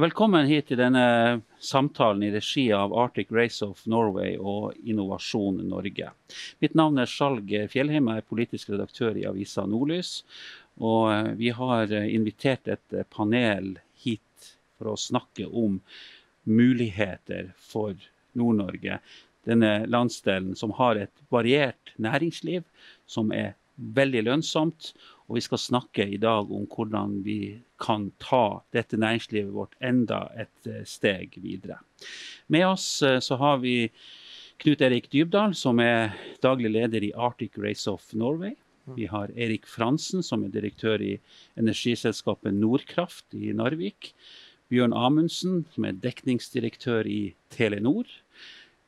Velkommen hit til denne samtalen i regi av Arctic Race of Norway og Innovasjon Norge. Mitt navn er Skjalg Fjellheim, jeg er politisk redaktør i avisa Nordlys. Og eh, vi har eh, invitert et eh, panel hit for å snakke om muligheter for Nord-Norge. Denne landsdelen som har et variert næringsliv, som er veldig lønnsomt. Og vi skal snakke i dag om hvordan vi kan ta dette næringslivet vårt enda et eh, steg videre. Med oss eh, så har vi Knut Erik Dybdahl, som er daglig leder i Arctic Race of Norway. Vi har Erik Fransen, som er direktør i energiselskapet Nordkraft i Narvik. Bjørn Amundsen, som er dekningsdirektør i Telenor.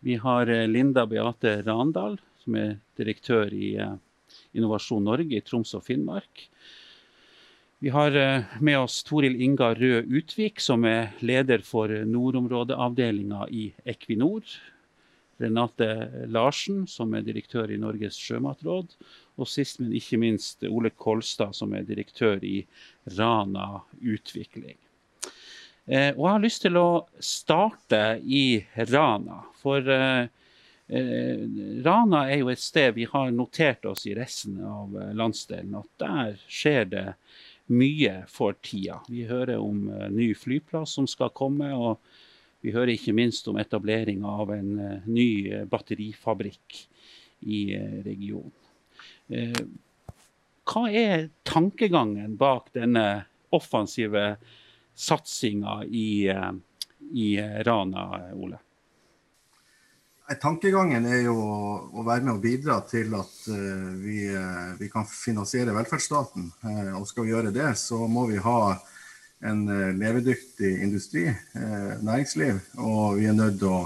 Vi har eh, Linda Beate Randal, som er direktør i Innovasjon Norge i Troms og Finnmark. Vi har eh, med oss Toril Inga Rød Utvik, som er leder for nordområdeavdelinga i Equinor. Renate Larsen, som er direktør i Norges sjømatråd. Og sist, men ikke minst Ole Kolstad, som er direktør i Rana Utvikling. Eh, og jeg har lyst til å starte i Rana. For eh, Rana er jo et sted vi har notert oss i resten av eh, landsdelen at der skjer det mye for tida. Vi hører om uh, ny flyplass som skal komme, og vi hører ikke minst om etablering av en ny batterifabrikk i regionen. hva er tankegangen bak denne offensive satsinga i, i Rana, Ole? Tankegangen er jo å være med og bidra til at uh, vi, uh, vi, kan finansiere velferdsstaten. Uh, og skal vi gjøre det, så må vi ha en levedyktig industri, næringsliv. Og vi er nødt til å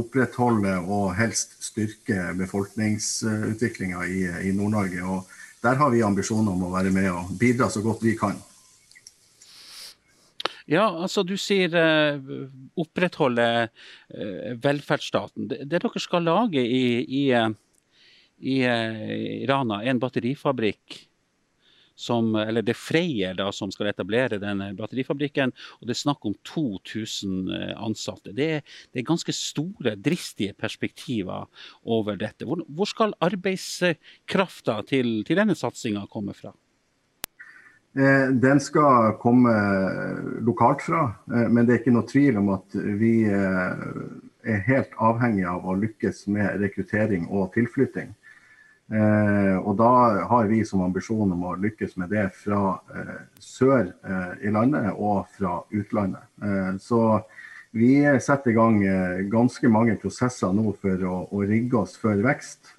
opprettholde og helst styrke befolkningsutviklinga i, i Nord-Norge. Og der har vi ambisjoner om å være med og bidra så godt vi kan. Ja, altså du sier uh, opprettholde uh, velferdsstaten. Det, det, dere skal lage i, i, uh, i Rana, en batterifabrikk som, eller det er Freyr da, som skal etablere denne batterifabrikken. og Det er snakk om 2000 ansatte. Det er, det er ganske store, dristige perspektiver over dette. Hvor, hvor skal arbeidskrafta til, til denne satsinga komme fra? Eh, den skal komme lokalt fra, eh, men det er ikke noe tvil om at vi eh, er helt avhengig av å lykkes med rekruttering og tilflytting. Og da har vi som ambisjon om å lykkes med det fra sør i landet og fra utlandet. Så vi setter i gang ganske mange prosesser nå for å, å rigge oss for vekst.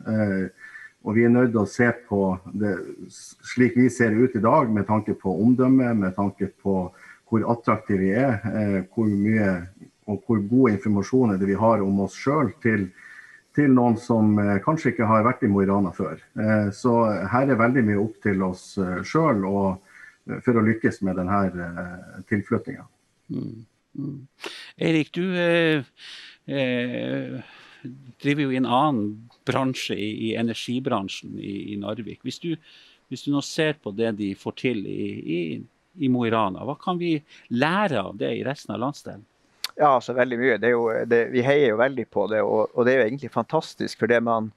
Og vi er nødt til å se på det slik vi ser ut i dag, med tanke på omdømme, med tanke på hvor attraktive vi er, eh, hvor mye og hvor god informasjon er det vi har om oss sjøl til, til, noen som eh, kanskje ikke har vært i Mo i Rana før. Eh, så her er veldig mye opp til oss sjøl for å lykkes med denne tilflyttinga. Mm. Mm. Erik, du eh, driver jo i en annen bransje, i, i energibransjen i, i Narvik. Hvis du, hvis du, nå ser på det de får til i, i, i Mo i Rana, hva kan vi lære av det i resten av landsdelen? Ja, altså veldig mye. Jo, det, vi heier jo veldig på det, og, og, det er jo egentlig fantastisk. For det man,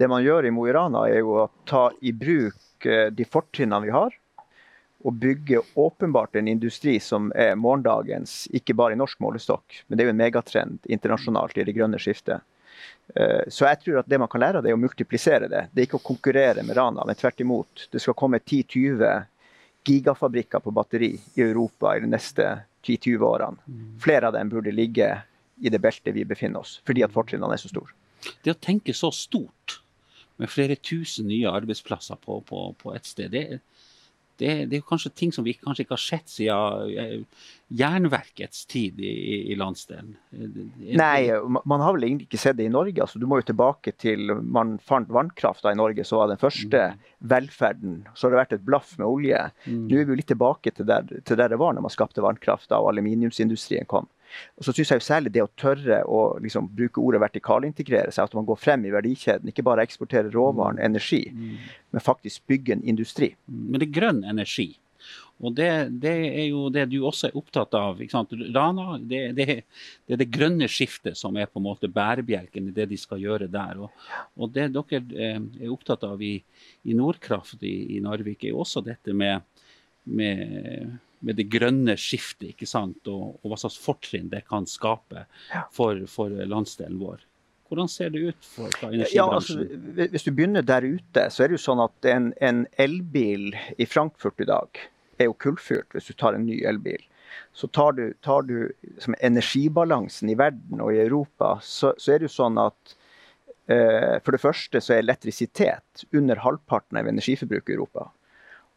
det man gjør i Mo i Rana, er jo å ta i bruk eh, de fortrinnene vi har, og bygge åpenbart en industri som er morgendagens, ikke bare i norsk målestokk, men det er jo en megatrend internasjonalt i det grønne skiftet. Eh, så jeg tror at det man kan lære av det, er å multiplisere det. Det er ikke å konkurrere med Rana, men tvert imot. Det skal komme 10-20 gigafabrikker på batteri i Europa i de neste 10-20 årene. Mm. Flere av dem burde ligge i det beltet vi befinner oss, fordi at fortrinnene er så store. Det å tenke så stort, med flere tusen nye arbeidsplasser på, på, på et sted, det, det, det, er kanskje ting som vi kanskje ikke har sett siden eh, jernverkets tid i, i landsdelen. Nei, man har vel egentlig ikke sett det i Norge. Altså, du må jo tilbake til man fant vannkrafta i Norge, så var den første mm. velferden. Så har det vært et blaff med olje. Mm. Nå er vi jo litt tilbake til der, til der det var når man skapte vannkrafta og aluminiumsindustrien kom. Og så synes jeg jo særlig det å tørre å liksom bruke ordet vertikalintegrere seg, at man går frem i verdikjeden. Ikke bare eksportere råvaren, mm. energi, mm. men faktisk bygge en industri. Men det er grønn energi. Og det, det, er jo det du også er opptatt av. Rana det, det, det, er det grønne skiftet som er på en måte bærebjelken i det de skal gjøre der. Og, og det dere eh, er opptatt av i, i Nordkraft i, i, Narvik, er jo også dette med, med, med det grønne skiftet. ikke sant? Og, og hva slags fortrinn det kan skape for, for landsdelen vår. Hvordan ser det ut for, fra energibransjen? Ja, altså, hvis du begynner der ute, så er det jo sånn at en, en elbil i Frankfurt i dag er jo kullfyrt hvis du tar en ny elbil. Så tar du, tar du energibalansen i verden og i Europa, så, så er det jo sånn at eh, for det første så er elektrisitet under halvparten av energiforbruket i Europa.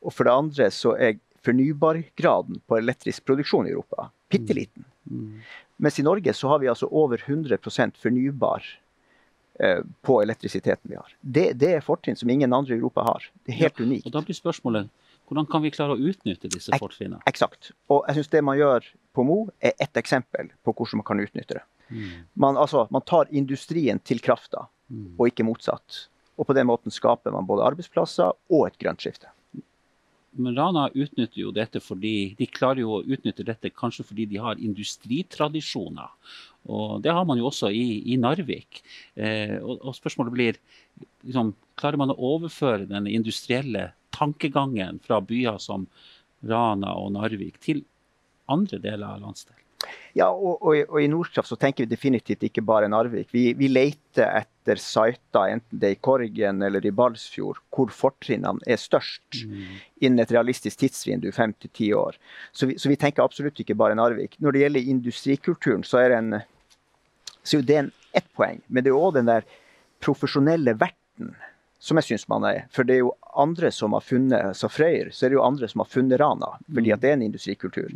Og for det andre så er fornybargraden på elektrisk produksjon i Europa bitte liten. Mm. Mm. Mens i Norge så har vi altså over 100 fornybar eh, på elektrisiteten vi har. Det, det er fortrinn som ingen andre i Europa har. Det er helt ja, unikt. Og Da blir spørsmålet hvordan kan vi klare å utnytte disse fortrinnene? Eksakt. Og jeg syns det man gjør på Mo, er ett eksempel på hvordan man kan utnytte det. Mm. Man, altså, man, tar industrien til krafta, mm. og ikke motsatt. Og på den måten skaper man både arbeidsplasser og et grønt skifte. Men Rana utnytter jo dette fordi de klarer jo å utnytte dette kanskje fordi de har industritradisjoner. Og Det har man jo også i, i Narvik. Eh, og, og, spørsmålet blir liksom, klarer man å overføre den industrielle tankegangen fra byer som Rana og Narvik til andre deler av landsdelen? Ja, og, og, og, i Nordkraft så tenker vi definitivt ikke bare Narvik. Vi, vi leter etter siter, enten det er i Korgen eller i Balsfjord, hvor fortrinnene er størst mm. innen et realistisk tidsvindu, fem til ti år. Så vi, så vi, tenker absolutt ikke bare Narvik. Når det gjelder industrikulturen, så er, en, så er det en, ett poeng. Men det er òg den der profesjonelle verten som jeg syns man er. For det er jo andre som har funnet så Frøyer, så er det jo andre som har funnet Rana, fordi at det er en industrikultur.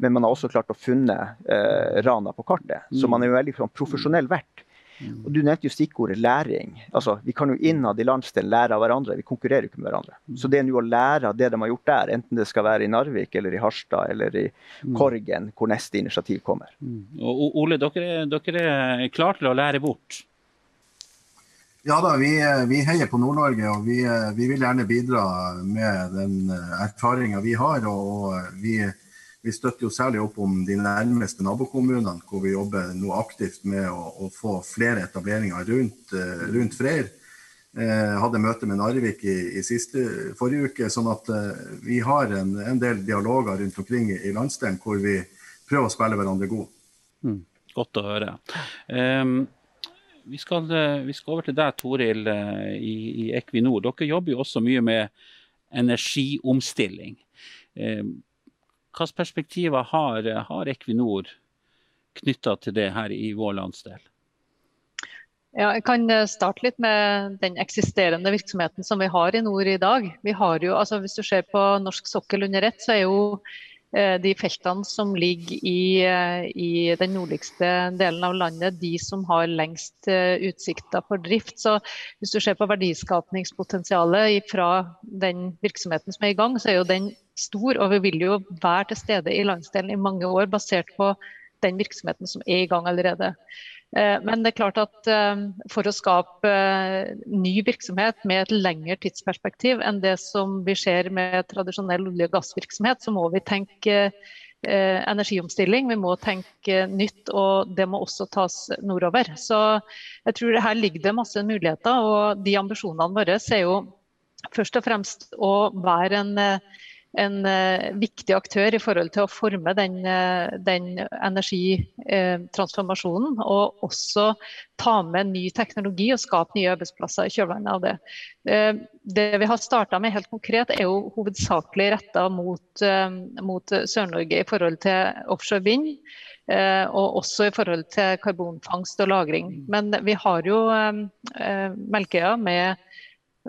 Men man har også klart å funne eh, Rana på kartet. Så man er jo veldig sånn, profesjonell vert. Og Du nevnte jo stikkordet læring. Altså, Vi kan jo innad i landsdelen lære av hverandre. Vi konkurrerer jo ikke med hverandre. Så det er nå å lære av det de har gjort der, enten det skal være i Narvik eller i Harstad eller i Korgen, hvor neste initiativ kommer. Og Ole, dere, dere er klare til å lære bort? Ja da, vi, vi heier på Nord-Norge, og vi, vi, vil gjerne bidra med den erfaringa vi har. Og vi, vi, støtter jo særlig opp om de nærmeste nabokommunene, hvor vi jobber nå aktivt med å, å få flere etableringer rundt, rundt Freyr. Eh, hadde møte med Narvik i, i siste, forrige uke, sånn at eh, vi har en, en, del dialoger rundt omkring i landsdelen hvor vi prøver å spille hverandre gode. Mm, godt å høre. Um, vi skal, eh, vi skal, over til deg, Toril, eh, i, i, Equinor. Dere jobber jo også mye med energiomstilling. Eh, Hvilke perspektiver har, har Equinor knytta til det her i vår landsdel? Ja, jeg kan starte litt med den eksisterende virksomheten som vi har i nord i dag. Jo, altså Hvis du ser på norsk sokkel under ett, så er jo de feltene som ligger i, eh, i, den nordligste delen av landet, de som har lengst eh, utsikter for drift. Så hvis du ser på verdiskapningspotensialet fra den virksomheten som er i gang, så er jo den stor. Og vi vil jo være til stede i landsdelen i mange år basert på den virksomheten som er i gang allerede. Eh, men det er klart at eh, for å skape eh, ny virksomhet med et lengre tidsperspektiv enn det som vi ser med tradisjonell olje- og gassvirksomhet, så må vi tenke energiomstilling. Vi må tenke nytt, og det må også tas nordover. Så jeg tror her ligger det masse muligheter, og de ambisjonene våre er jo først og fremst å være en en uh, viktig aktør i forhold til å forme den, uh, den energitransformasjonen. og også ta med ny teknologi og skape nye arbeidsplasser i kjølvannet av det. Det vi har starta med helt konkret, er jo hovedsakelig retta mot, mot Sør-Norge i forhold til offshore vind. og også i forhold til karbonfangst og -lagring. Men vi har jo Melkøya med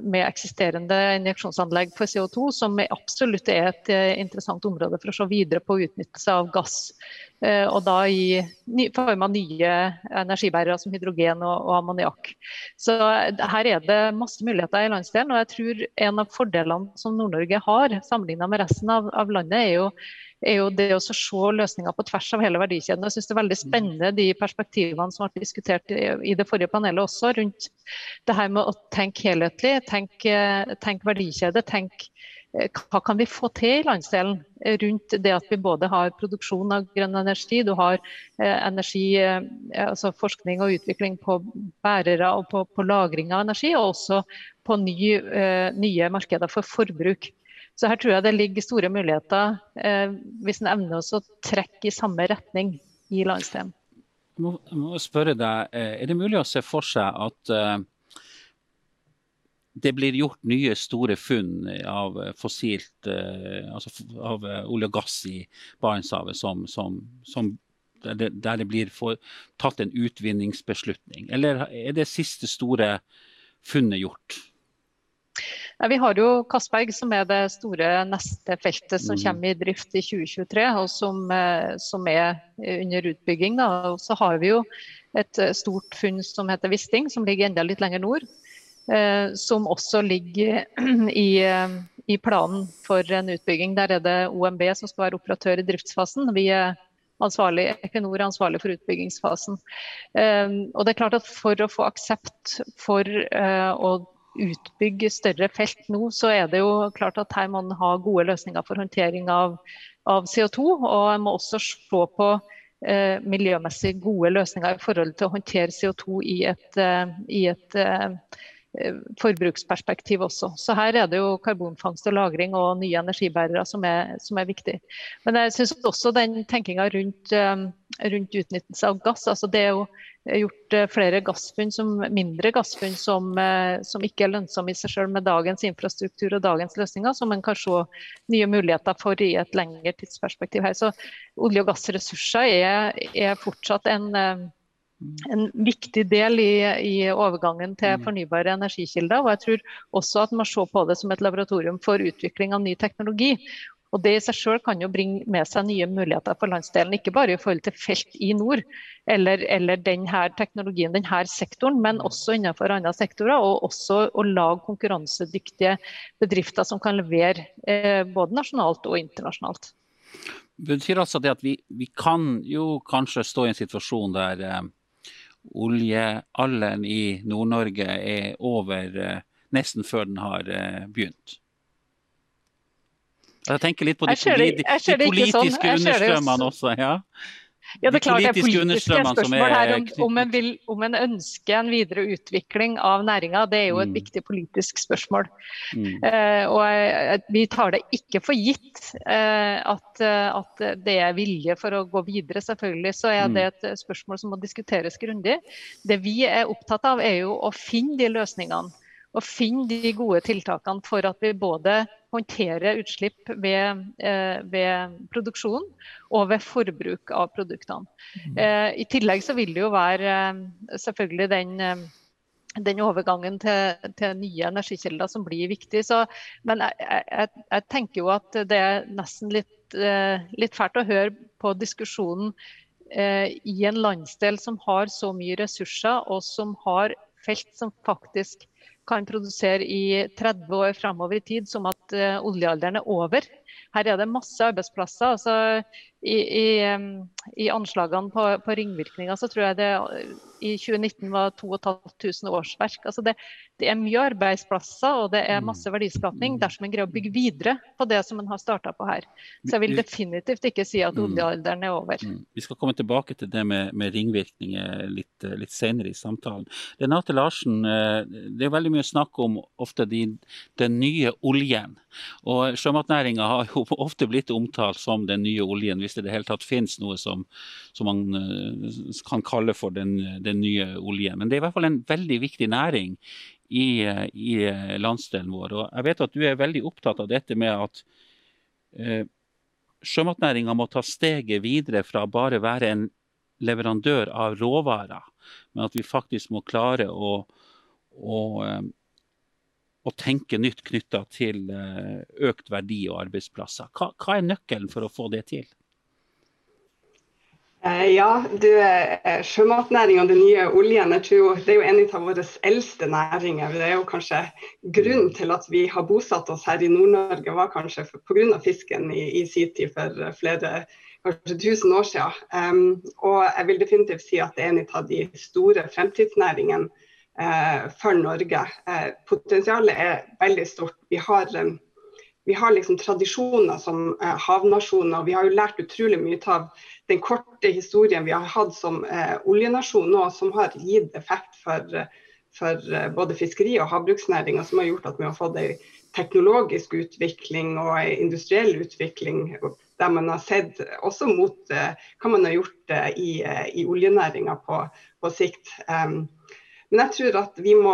med eksisterende injeksjonsanlegg for CO2, som absolutt er et eh, interessant område for å se videre på utnyttelse av gass. Eh, og da i form av nye energibærere som hydrogen og, og ammoniakk. Så her er det masse muligheter i landsdelen. Og jeg tror en av fordelene som Nord-Norge har, sammenlignet med resten av, av landet, er jo er jo det å se løsninger på tvers av hele verdikjeden. Jeg synes Det er veldig spennende de perspektivene som ble diskutert i det forrige panelet også, rundt det her med å tenke helhetlig, tenke, tenk verdikjede, tenke hva kan vi få til i landsdelen rundt det at vi både har produksjon av grønn energi, du har energi, altså forskning og utvikling på bærere og på, på lagring av energi, og også på ny, nye markeder for forbruk. Så her tror jeg det ligger store muligheter hvis en evner å trekke i samme retning i landsdelen. Jeg må, jeg må spørre deg, Er det mulig å se for seg at det blir gjort nye store funn av fossilt eh, altså av eh, olje og gass i Barentshavet som, som, som der, det, der det blir for, tatt en utvinningsbeslutning? Eller er det siste store funnet gjort? Ja, vi har jo Castberg, som er det store neste feltet som mm. kommer i drift i 2023, og som, eh, som er under utbygging. Da. Og så har vi jo et stort funn som heter Wisting, som ligger enda litt lenger nord. Eh, som også ligger i, eh, i, planen for en utbygging. Der er det OMB som skal være operatør i driftsfasen. Vi er ansvarlig, Equinor er ansvarlig for utbyggingsfasen. Eh, og det er klart at For å få aksept for å utbygge større felt nå, så er det jo klart at her må man ha gode løsninger for håndtering av, av CO2. Og en må også se på miljømessig gode løsninger i forhold til å håndtere CO2 i et, i et forbruksperspektiv også. Så her er det jo karbonfangst og -lagring og nye energibærere som er, som er viktig. Men jeg syns også den tenkinga rundt, eh, rundt, utnyttelse av gass. altså Det er jo gjort eh, flere gassfunn, som, mindre gassfunn som, som, ikke er lønnsomme i seg selv med dagens infrastruktur og dagens løsninger, som en kan se nye muligheter for i et lengre tidsperspektiv her. Så olje- og gassressurser er, er fortsatt en en viktig del i, i, overgangen til mm. fornybare energikilder. Og jeg tror også at man må se på det som et laboratorium for utvikling av ny teknologi. Og Det i seg selv kan jo bringe med seg nye muligheter for landsdelen. Ikke bare i forhold til felt i nord, eller, eller denne teknologien, denne sektoren, men også innenfor andre sektorer. Og også å lage konkurransedyktige bedrifter som kan levere eh, både nasjonalt og internasjonalt. Det betyr altså det at vi, vi kan jo kanskje stå i en situasjon der eh, oljealderen i Nord-Norge er over eh, nesten før den har eh, begynt. Jeg tenker litt på de, de, politiske sånn. politiske understrømmene også. ja. Ja, det er klart det er politiske spørsmål her om, om, en vil, om en ønsker en videre utvikling av næringa. Det er jo et mm. viktig politisk spørsmål. Mm. Eh, og jeg, vi tar det ikke for gitt eh, at, uh, at, det er vilje for å gå videre. Selvfølgelig så er det mm. et spørsmål som må diskuteres grundig. Det vi er opptatt av er jo å finne de løsningene og finne de gode tiltakene for at vi både håndterer utslipp ved, eh, ved produksjon og ved forbruk av produktene. Mm. Eh, I tillegg så vil det jo være eh, selvfølgelig den, eh, den overgangen til, til, nye energikilder som blir viktig. Så, men jeg, jeg, jeg, tenker jo at det er nesten litt, eh, litt fælt å høre på diskusjonen eh, i en landsdel som har så mye ressurser, og som har felt som faktisk kan produsere i 30 år framover i tid som at uh, oljealderen er over. Her er det masse arbeidsplasser. altså I, i, i anslagene på, på, ringvirkninger så tror jeg det i 2019 var 2500 årsverk. altså det, det, er mye arbeidsplasser og det er mm. masse verdiskapning mm. dersom en greier å bygge videre på det som en har starta på her. Så jeg vil definitivt ikke si at mm. oljealderen er over. Vi skal komme tilbake til det med, med ringvirkninger litt, litt, senere i samtalen. Renate Larsen, eh, det er veldig mye snakk om ofte de, den nye oljen. Og Sjømatnæringa har jo ofte blitt omtalt som den nye oljen, hvis det i det hele tatt finnes noe som, som man eh, kan kalle for den den nye oljen. Men det er i hvert fall en veldig viktig næring i, i landsdelen vår. Og jeg vet at du er veldig opptatt av dette med at eh, sjømatnæringa må ta steget videre fra bare være en leverandør av råvarer, men at vi faktisk må klare å, å, eh, å tenke nytt knytta til eh, økt verdi og arbeidsplasser. Hva, hva er nøkkelen for å få det til? Eh, ja, du, eh, sjømatnæringa og den nye oljen jeg jo, det er jo en av våre eldste næringer. Det er jo kanskje Grunnen til at vi har bosatt oss her i Nord-Norge var kanskje pga. fisken i, i sin tid for flere kanskje tusen år siden. Um, og jeg vil definitivt si at det er en av de store fremtidsnæringene for Norge. Uh, potensialet er veldig stort. Vi har um, vi har liksom tradisjoner som eh, havnasjoner. Vi har jo lært utrolig mye av den korte historien vi har hatt som eh, oljenasjon nå, som har gitt effekt for, for eh, både fiskeri og havbruksnæringa, som har gjort at vi har fått en teknologisk utvikling og industriell utvikling der man har sett også mot eh, hva man har gjort eh, i, eh, i oljenæringa på, på, sikt. Um, men jeg tror at vi må,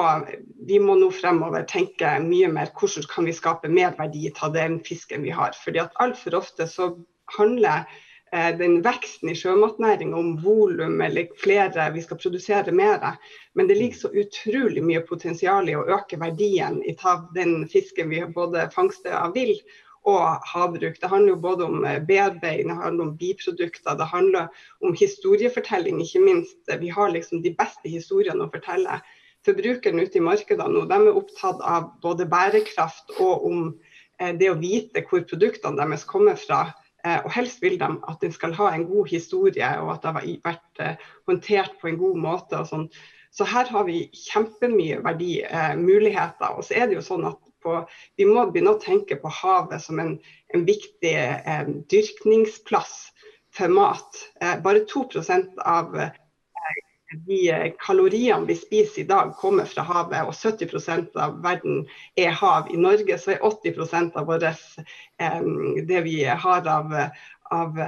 vi må nå fremover tenke mye mer hvordan kan vi skape mer verdi av den fisken vi har. Fordi at Altfor ofte så handler eh, den veksten i sjømatnæringa om volum eller flere, vi skal produsere mer. Men det ligger så utrolig mye potensial i å øke verdien av den fisken vi både fangster av vill og havbruk. Det handler jo både om eh, bearbeiding, det handler om biprodukter, det handler om historiefortelling, ikke minst. Vi har liksom de beste historiene å fortelle. Forbrukerne ute i markedene nå, de er opptatt av både bærekraft og om eh, det å vite hvor produktene deres kommer fra. Eh, og helst vil de at den skal ha en god historie, og at det har vært håndtert på en god måte. og sånn. Så her har vi kjempemye verdi, muligheter. Og så er det jo sånn at på Vi må begynne å tenke på havet som en, en viktig eh, dyrkningsplass for mat. Eh, bare 2 av eh, de kaloriene vi spiser i dag, kommer fra havet, og 70% av verden er hav. I Norge så er 80 av våres, eh, det vi har av, av,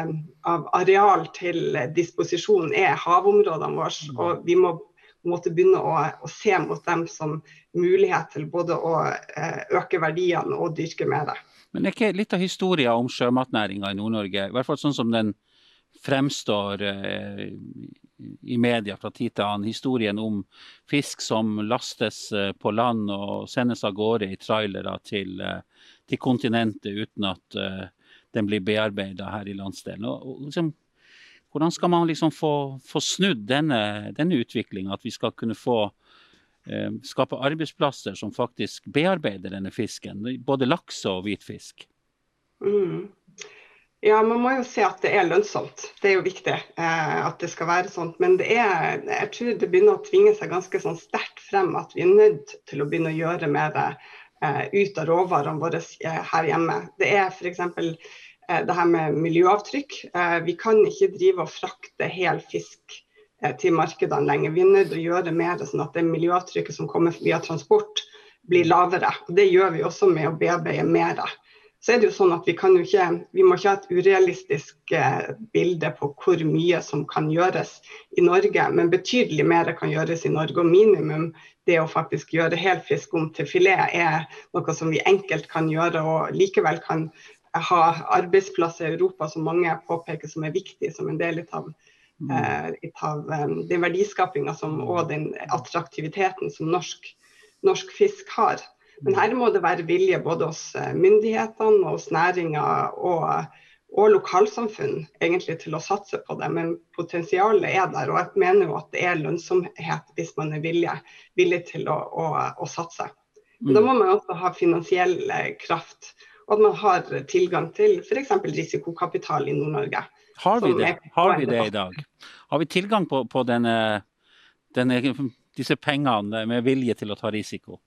av, areal til disposisjon, er havområdene våre. Og vi må måtte begynne å, å, se mot dem som mulighet til både å eh, øke verdiene og dyrke det. Men er ikke litt av historien om sjømatnæringa i Nord-Norge, i hvert fall sånn som den fremstår eh, i media fra tid til annen, historien om fisk som lastes eh, på land og sendes av gårde i trailere til, til kontinentet uten at den blir bearbeida her i landsdelen. Og, liksom, hvordan skal man liksom få, få snudd denne, denne utviklinga, at vi skal kunne få skape arbeidsplasser som faktisk bearbeider denne fisken, både laks og hvitfisk? Mm. Ja, man må jo se at det er lønnsomt. Det er jo viktig eh, at det skal være sånn. Men det er, jeg tror det begynner å tvinge seg ganske sånn sterkt frem at vi er nødt til å begynne å gjøre mer eh, ut av råvarene våre eh, her hjemme. Det er f.eks. Eh, det her med miljøavtrykk. Eh, vi kan ikke drive og frakte hel fisk eh, til markedene lenger. Vi er nødt til å gjøre mer sånn at det miljøavtrykket som kommer via transport, blir lavere. Det gjør vi også med å bearbeide mer. Så er det jo sånn at Vi kan jo ikke, vi må ikke ha et urealistisk bilde på hvor mye som kan gjøres i Norge, men betydelig mer kan gjøres i Norge. og Minimum det å faktisk gjøre helfisk om til filet er noe som vi enkelt kan gjøre og likevel kan ha arbeidsplasser i Europa som mange påpeker som er viktig som en del av. eh, av um, den verdiskapinga og den attraktiviteten som norsk, norsk, fisk har. Men her må det være vilje både hos eh, myndighetene, og hos næringa og, og, lokalsamfunn egentlig til å satse på det. Men potensialet er der, og jeg mener jo at det er lønnsomhet hvis man er villig, villig til å, å, å satse. Men da mm. må man også ha finansiell kraft og at man har tilgang til f.eks. risikokapital i Nord-Norge. Har vi det? Har vi det i dag? Har vi tilgang på, på denne, denne, disse pengene med vilje til å ta risiko?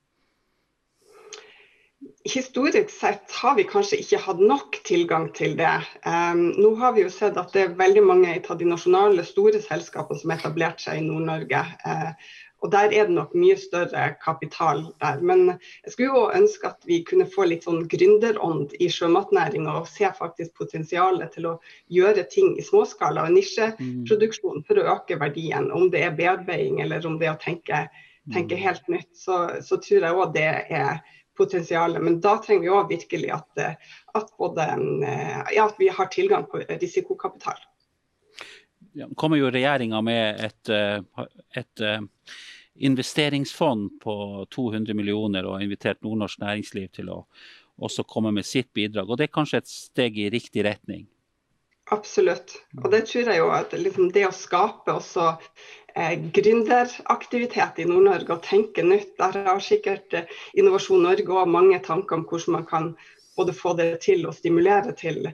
Historisk sett har vi kanskje ikke hatt nok tilgang til det. Um, nå har vi jo sett at det er veldig mange av de nasjonale store selskapene som har etablert seg i Nord-Norge. Uh, og Der er det nok mye større kapital der. Men jeg skulle jo ønske at vi kunne få litt sånn gründerånd i sjømatnæringa og se faktisk potensialet til å gjøre ting i småskala og nisjeproduksjon for å øke verdien. Om det er bearbeiding eller om det er å tenke, tenke mm. helt nytt, så, så tror jeg òg det er potensialet. Men da trenger vi òg virkelig at, at, både, ja, at vi har tilgang på risikokapital kommer jo regjeringa med et, eh, et, eh, investeringsfond på 200 millioner og har invitert nordnorsk næringsliv til å også komme med sitt bidrag. og Det er kanskje et steg i riktig retning? Absolutt. Og det tror jeg jo at liksom det å skape også eh, gründeraktivitet i Nord-Norge og tenke nytt. Der har sikkert eh, Innovasjon Norge òg mange tanker om hvordan man kan både få det til og stimulere til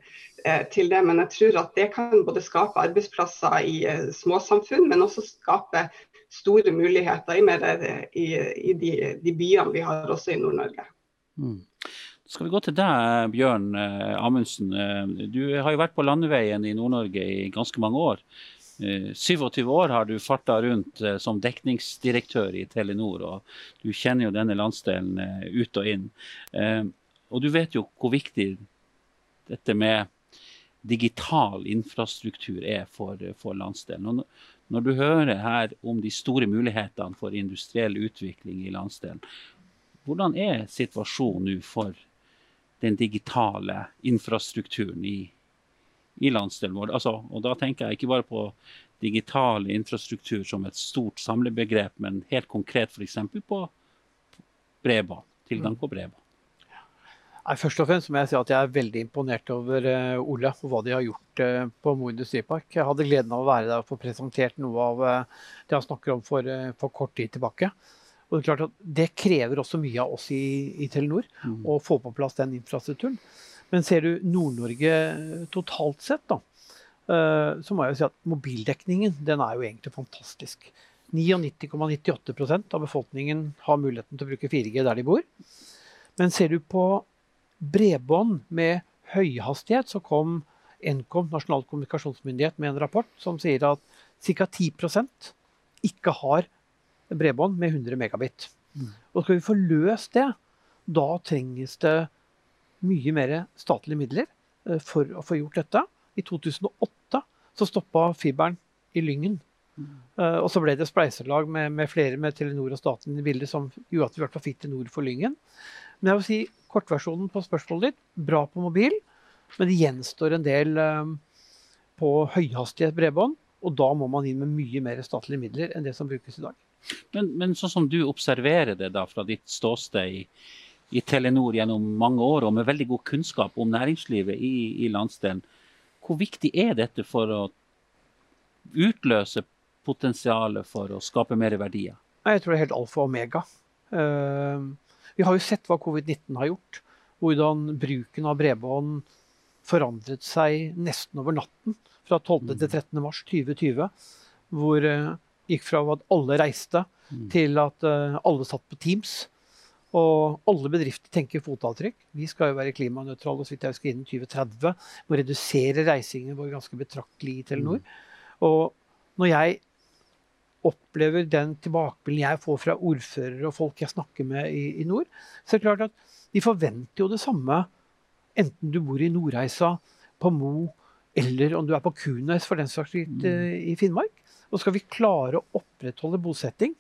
til det. Men jeg tror at det kan både skape arbeidsplasser i eh, småsamfunn, men også skape store muligheter i, mer, i, i de, de, byene vi har også i Nord-Norge. Mm. Skal vi gå til deg, Bjørn eh, Amundsen. Eh, du har jo vært på landeveien i Nord-Norge i ganske mange år. 27 år har du farta rundt som dekningsdirektør i Telenor, og du kjenner jo denne landsdelen ut og inn. Og du vet jo hvor viktig dette med digital infrastruktur er for, for landsdelen. Og når du hører her om de store mulighetene for industriell utvikling i landsdelen, hvordan er situasjonen nå for den digitale infrastrukturen i, i landsdelen vår? Altså, og da tenker jeg ikke bare på digital infrastruktur som et stort samlebegrep, men helt konkret f.eks. på bredbånd. Tilgang på bredbånd. Nei, først og fremst må jeg si at jeg er veldig imponert over uh, Ole og hva de har gjort uh, på Mo industripark. Jeg hadde gleden av å være der og få presentert noe av uh, det han snakker om for, for kort tid tilbake. Og Det er klart at det krever også mye av oss i, i Telenor mm. å få på plass den infrastrukturen. Men ser du Nord-Norge totalt sett, da, så må jeg jo si at mobildekningen den er jo egentlig fantastisk. 99,98% av befolkningen har muligheten til å bruke 4G der de bor. Men ser du på bredbånd med høyhastighet, så kom Nkom, Nasjonal kommunikasjonsmyndighet, med en rapport som sier at ca. 10% ikke har bredbånd med 100 megabit. Mm. Og skal vi få løst det, da trenges det mye mer statlige midler eh, for å få gjort dette. I 2008 så stoppa fiberen i Lyngen. Mm. Uh, og så ble det spleiselag med, med, flere med Telenor og staten i bildet som gjorde at vi i hvert fall fikk til nord for Lyngen. Men jeg vil si kortversjonen på spørsmålet ditt, bra på mobil, men det gjenstår en del uh, på høyhastighet bredbånd. Og da må man inn med mye mer statlige midler enn det som brukes i dag. Men, men, sånn som du observerer det da fra ditt ståsted i, i, Telenor gjennom mange år, og med veldig god kunnskap om næringslivet i, i landsdelen, hvor viktig er dette for å utløse potensialet for å skape mer verdier? Jeg tror det er helt alfa og omega. Uh, vi har jo sett hva covid-19 har gjort. Hvordan bruken av bredbånd forandret seg nesten over natten. Fra 12. til 13. mars 2020. Hvor uh, gikk fra at alle reiste, mm. til at uh, alle satt på Teams. Og alle bedrifter tenker fotavtrykk. Vi skal jo være klimanøytrale så vidt jeg husker innen 2030. Må redusere reisingen vår ganske betraktelig i Telenor. Mm. Og når jeg opplever den tilbakemeldingen jeg får fra ordførere og folk jeg snakker med i, i, nord, så er det klart at de forventer jo det samme enten du bor i Nordreisa, på Mo, eller om du er på Kunes for den saks skyld mm. Eh, i Finnmark. Og skal vi klare å opprettholde bosetting,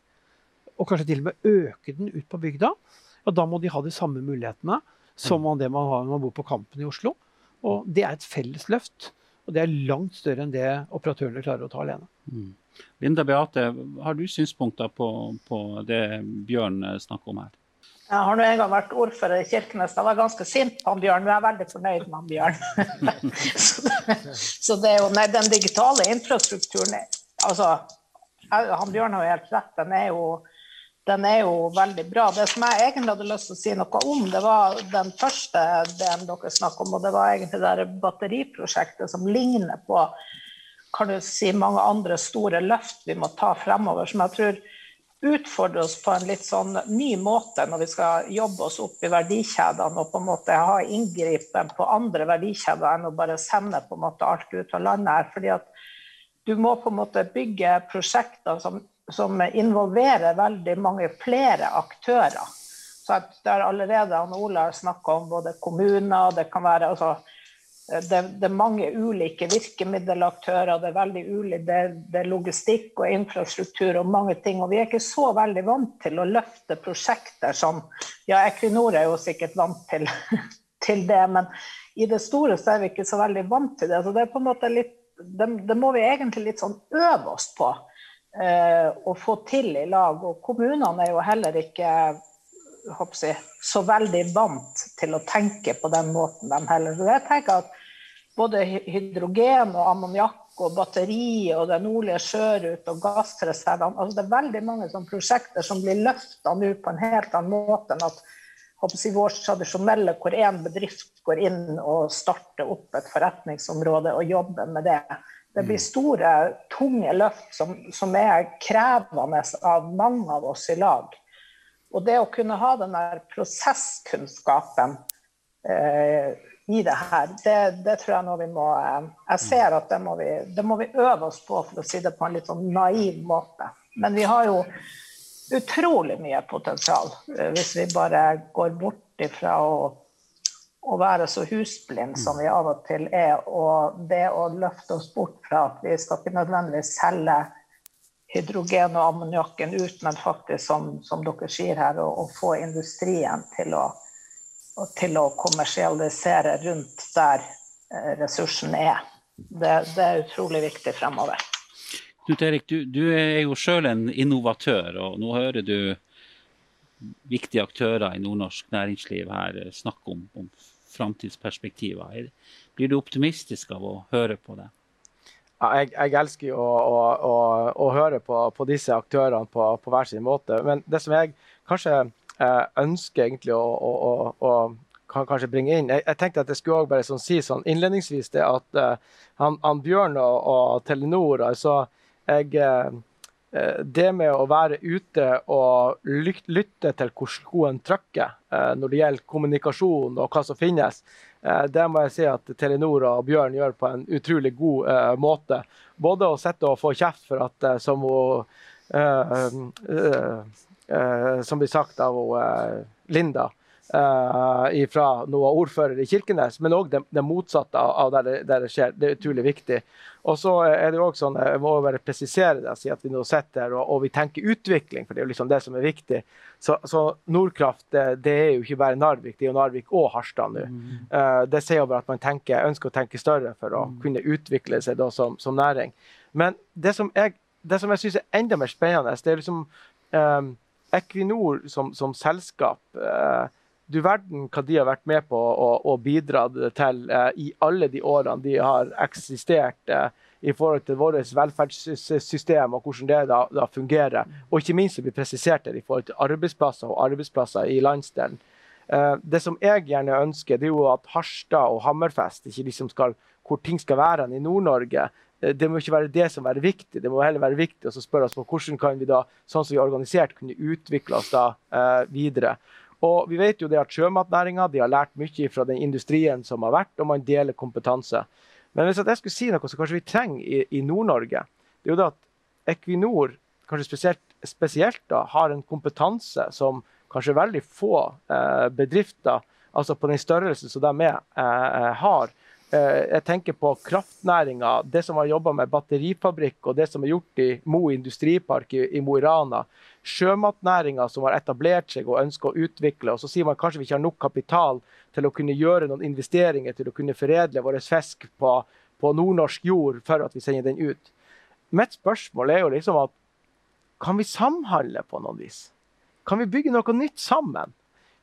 og kanskje til og med øke den ut på bygda, ja, da må de ha de samme mulighetene som mm. det man har når man bor på Kampen i Oslo. Og det er et felles løft. Og det er langt større enn det operatørene klarer å ta alene. Mm. Linda Beate, har du synspunkter på, på det Bjørn snakker om her? Jeg har nå en gang vært ordfører i Kirkenes. Jeg var ganske sint på han Bjørn, men jeg er veldig fornøyd med han Bjørn. så, det, så det er jo, nei, den digitale infrastrukturen altså, han Bjørn har jo helt rett. Den er jo, den er jo veldig bra. Det som jeg egentlig hadde lyst til å si noe om, det var den første delen dere snakket om, og det var egentlig det batteriprosjektet som ligner på kan du si, mange andre store løft vi må ta fremover, som jeg tror utfordrer oss på en litt sånn ny måte når vi skal jobbe oss opp i verdikjedene og på en måte ha inngripen på andre verdikjeder enn å bare sende på en måte alt ut av landet her. fordi at du må på en måte bygge prosjekter som, som involverer veldig mange flere aktører. Så det er allerede han Ola har snakka om både kommuner, det kan være altså, det, det, er mange ulike virkemiddelaktører, det er veldig ulik, det, det, er logistikk og infrastruktur og mange ting. Og vi er ikke så veldig vant til å løfte prosjekter som Ja, Equinor er jo sikkert vant til, til det, men i det store så er vi ikke så veldig vant til det. Så det er på en måte litt det, det, må vi egentlig litt sånn øve oss på å få til i lag. Og kommunene er jo heller ikke jeg, så veldig vant til å tenke på den måten, de heller. Så jeg tenker at både hydrogen og ammoniakk og batteri og den nordlige sjørute og gassreservene altså Det er veldig mange sånne prosjekter som blir løfta nå på en helt annen måte enn at i vår tradisjonelle hvor én bedrift går inn og starter opp et forretningsområde og jobber med det. Det blir mm. store, tunge løft som, som er krevende av mange av oss i lag. Og det å kunne ha den der prosesskunnskapen eh, i det her, det, det, tror jeg nå vi må eh, Jeg ser at det må, vi, det må vi øve oss på, for å si det på en litt sånn naiv måte. Men vi har jo utrolig mye potensial eh, hvis vi bare går bort ifra å, å være så husblind som vi av og til er, og det å løfte oss bort fra at vi skal ikke nødvendigvis selge hydrogen og ammoniakken ut, men faktisk, som, som dere sier her, å, få industrien til å, til å, kommersialisere rundt der eh, ressursen er. Det, det, er utrolig viktig fremover. Knut Erik, du, du er jo sjøl en innovatør, og nå hører du viktige aktører i nordnorsk næringsliv her snakke om, om framtidsperspektiver. Blir du optimistisk av å høre på det? Ja, jeg, jeg, elsker å, å, å, å høre på, på, disse aktørene på, på, hver sin måte. Men det som jeg kanskje eh, ønsker egentlig å, kan kanskje bringe inn Jeg, jeg tenkte at jeg skulle også bare sånn, si sånn innledningsvis det at eh, han, han, Bjørn og, og, Telenor altså jeg, eh Det med å være ute og lytte til hvor skoen trykker eh, når det gjelder kommunikasjon og hva som finnes, Eh, det må jeg si at Telenor og Bjørn gjør på en utrolig god måte. Både å sitte og få kjeft for at som hun Som blir sagt av Linda fra noe ordfører i Kirkenes, men òg det, det, motsatte av der det, der det, skjer. Det er utrolig viktig. Og så er det jo også sånn, Jeg må bare presisere det, si at vi nå sitter og, og vi tenker utvikling, for det er jo liksom det som er viktig. Så, så Nordkraft det, det, er jo ikke bare Narvik, det er jo Narvik og Harstad nå. Mm. Uh, det sier jo bare at man tenker, ønsker å tenke større for å mm. kunne utvikle seg da som, som næring. Men det som jeg, det som jeg syns er enda mer spennende, det er liksom um, Equinor som, som selskap. Uh, du verden hva de har vært med på og, bidratt til eh, i alle de årene de har eksistert. Eh, i forhold til vårt velferdssystem og hvordan det da, da fungerer. Og ikke minst blir presisert det i forhold til arbeidsplasser og arbeidsplasser i landsdelen. Eh, det som jeg gjerne ønsker, det er jo at Harstad og Hammerfest, ikke liksom skal, hvor ting skal være i Nord-Norge, uh, det må ikke være det som er viktig. Det må heller være viktig å spørre oss på hvordan kan vi da, sånn som vi er organisert, kunne utvikle oss da eh, videre. Og vi vet jo det at Sjømatnæringa har lært mye fra den industrien som har vært, og man deler kompetanse. Men hvis jeg skulle si noe som kanskje vi trenger i, i Nord-Norge, det er jo det at Equinor kanskje spesielt, spesielt da, har en kompetanse som kanskje veldig få eh, bedrifter altså på den størrelsen som de er, eh, har. Eh, jeg tenker på kraftnæringa, det som har jobba med batterifabrikk og det som er gjort i Mo industripark i, Mo i Rana. Sjømatnæringa som har etablert seg og ønsker å utvikle. og Så sier man kanskje vi ikke har nok kapital til å kunne gjøre noen investeringer til å kunne foredle vår fisk på, på nordnorsk jord for at vi sender den ut. Mitt spørsmål er jo liksom at kan vi samhandle på noen vis? Kan vi bygge noe nytt sammen?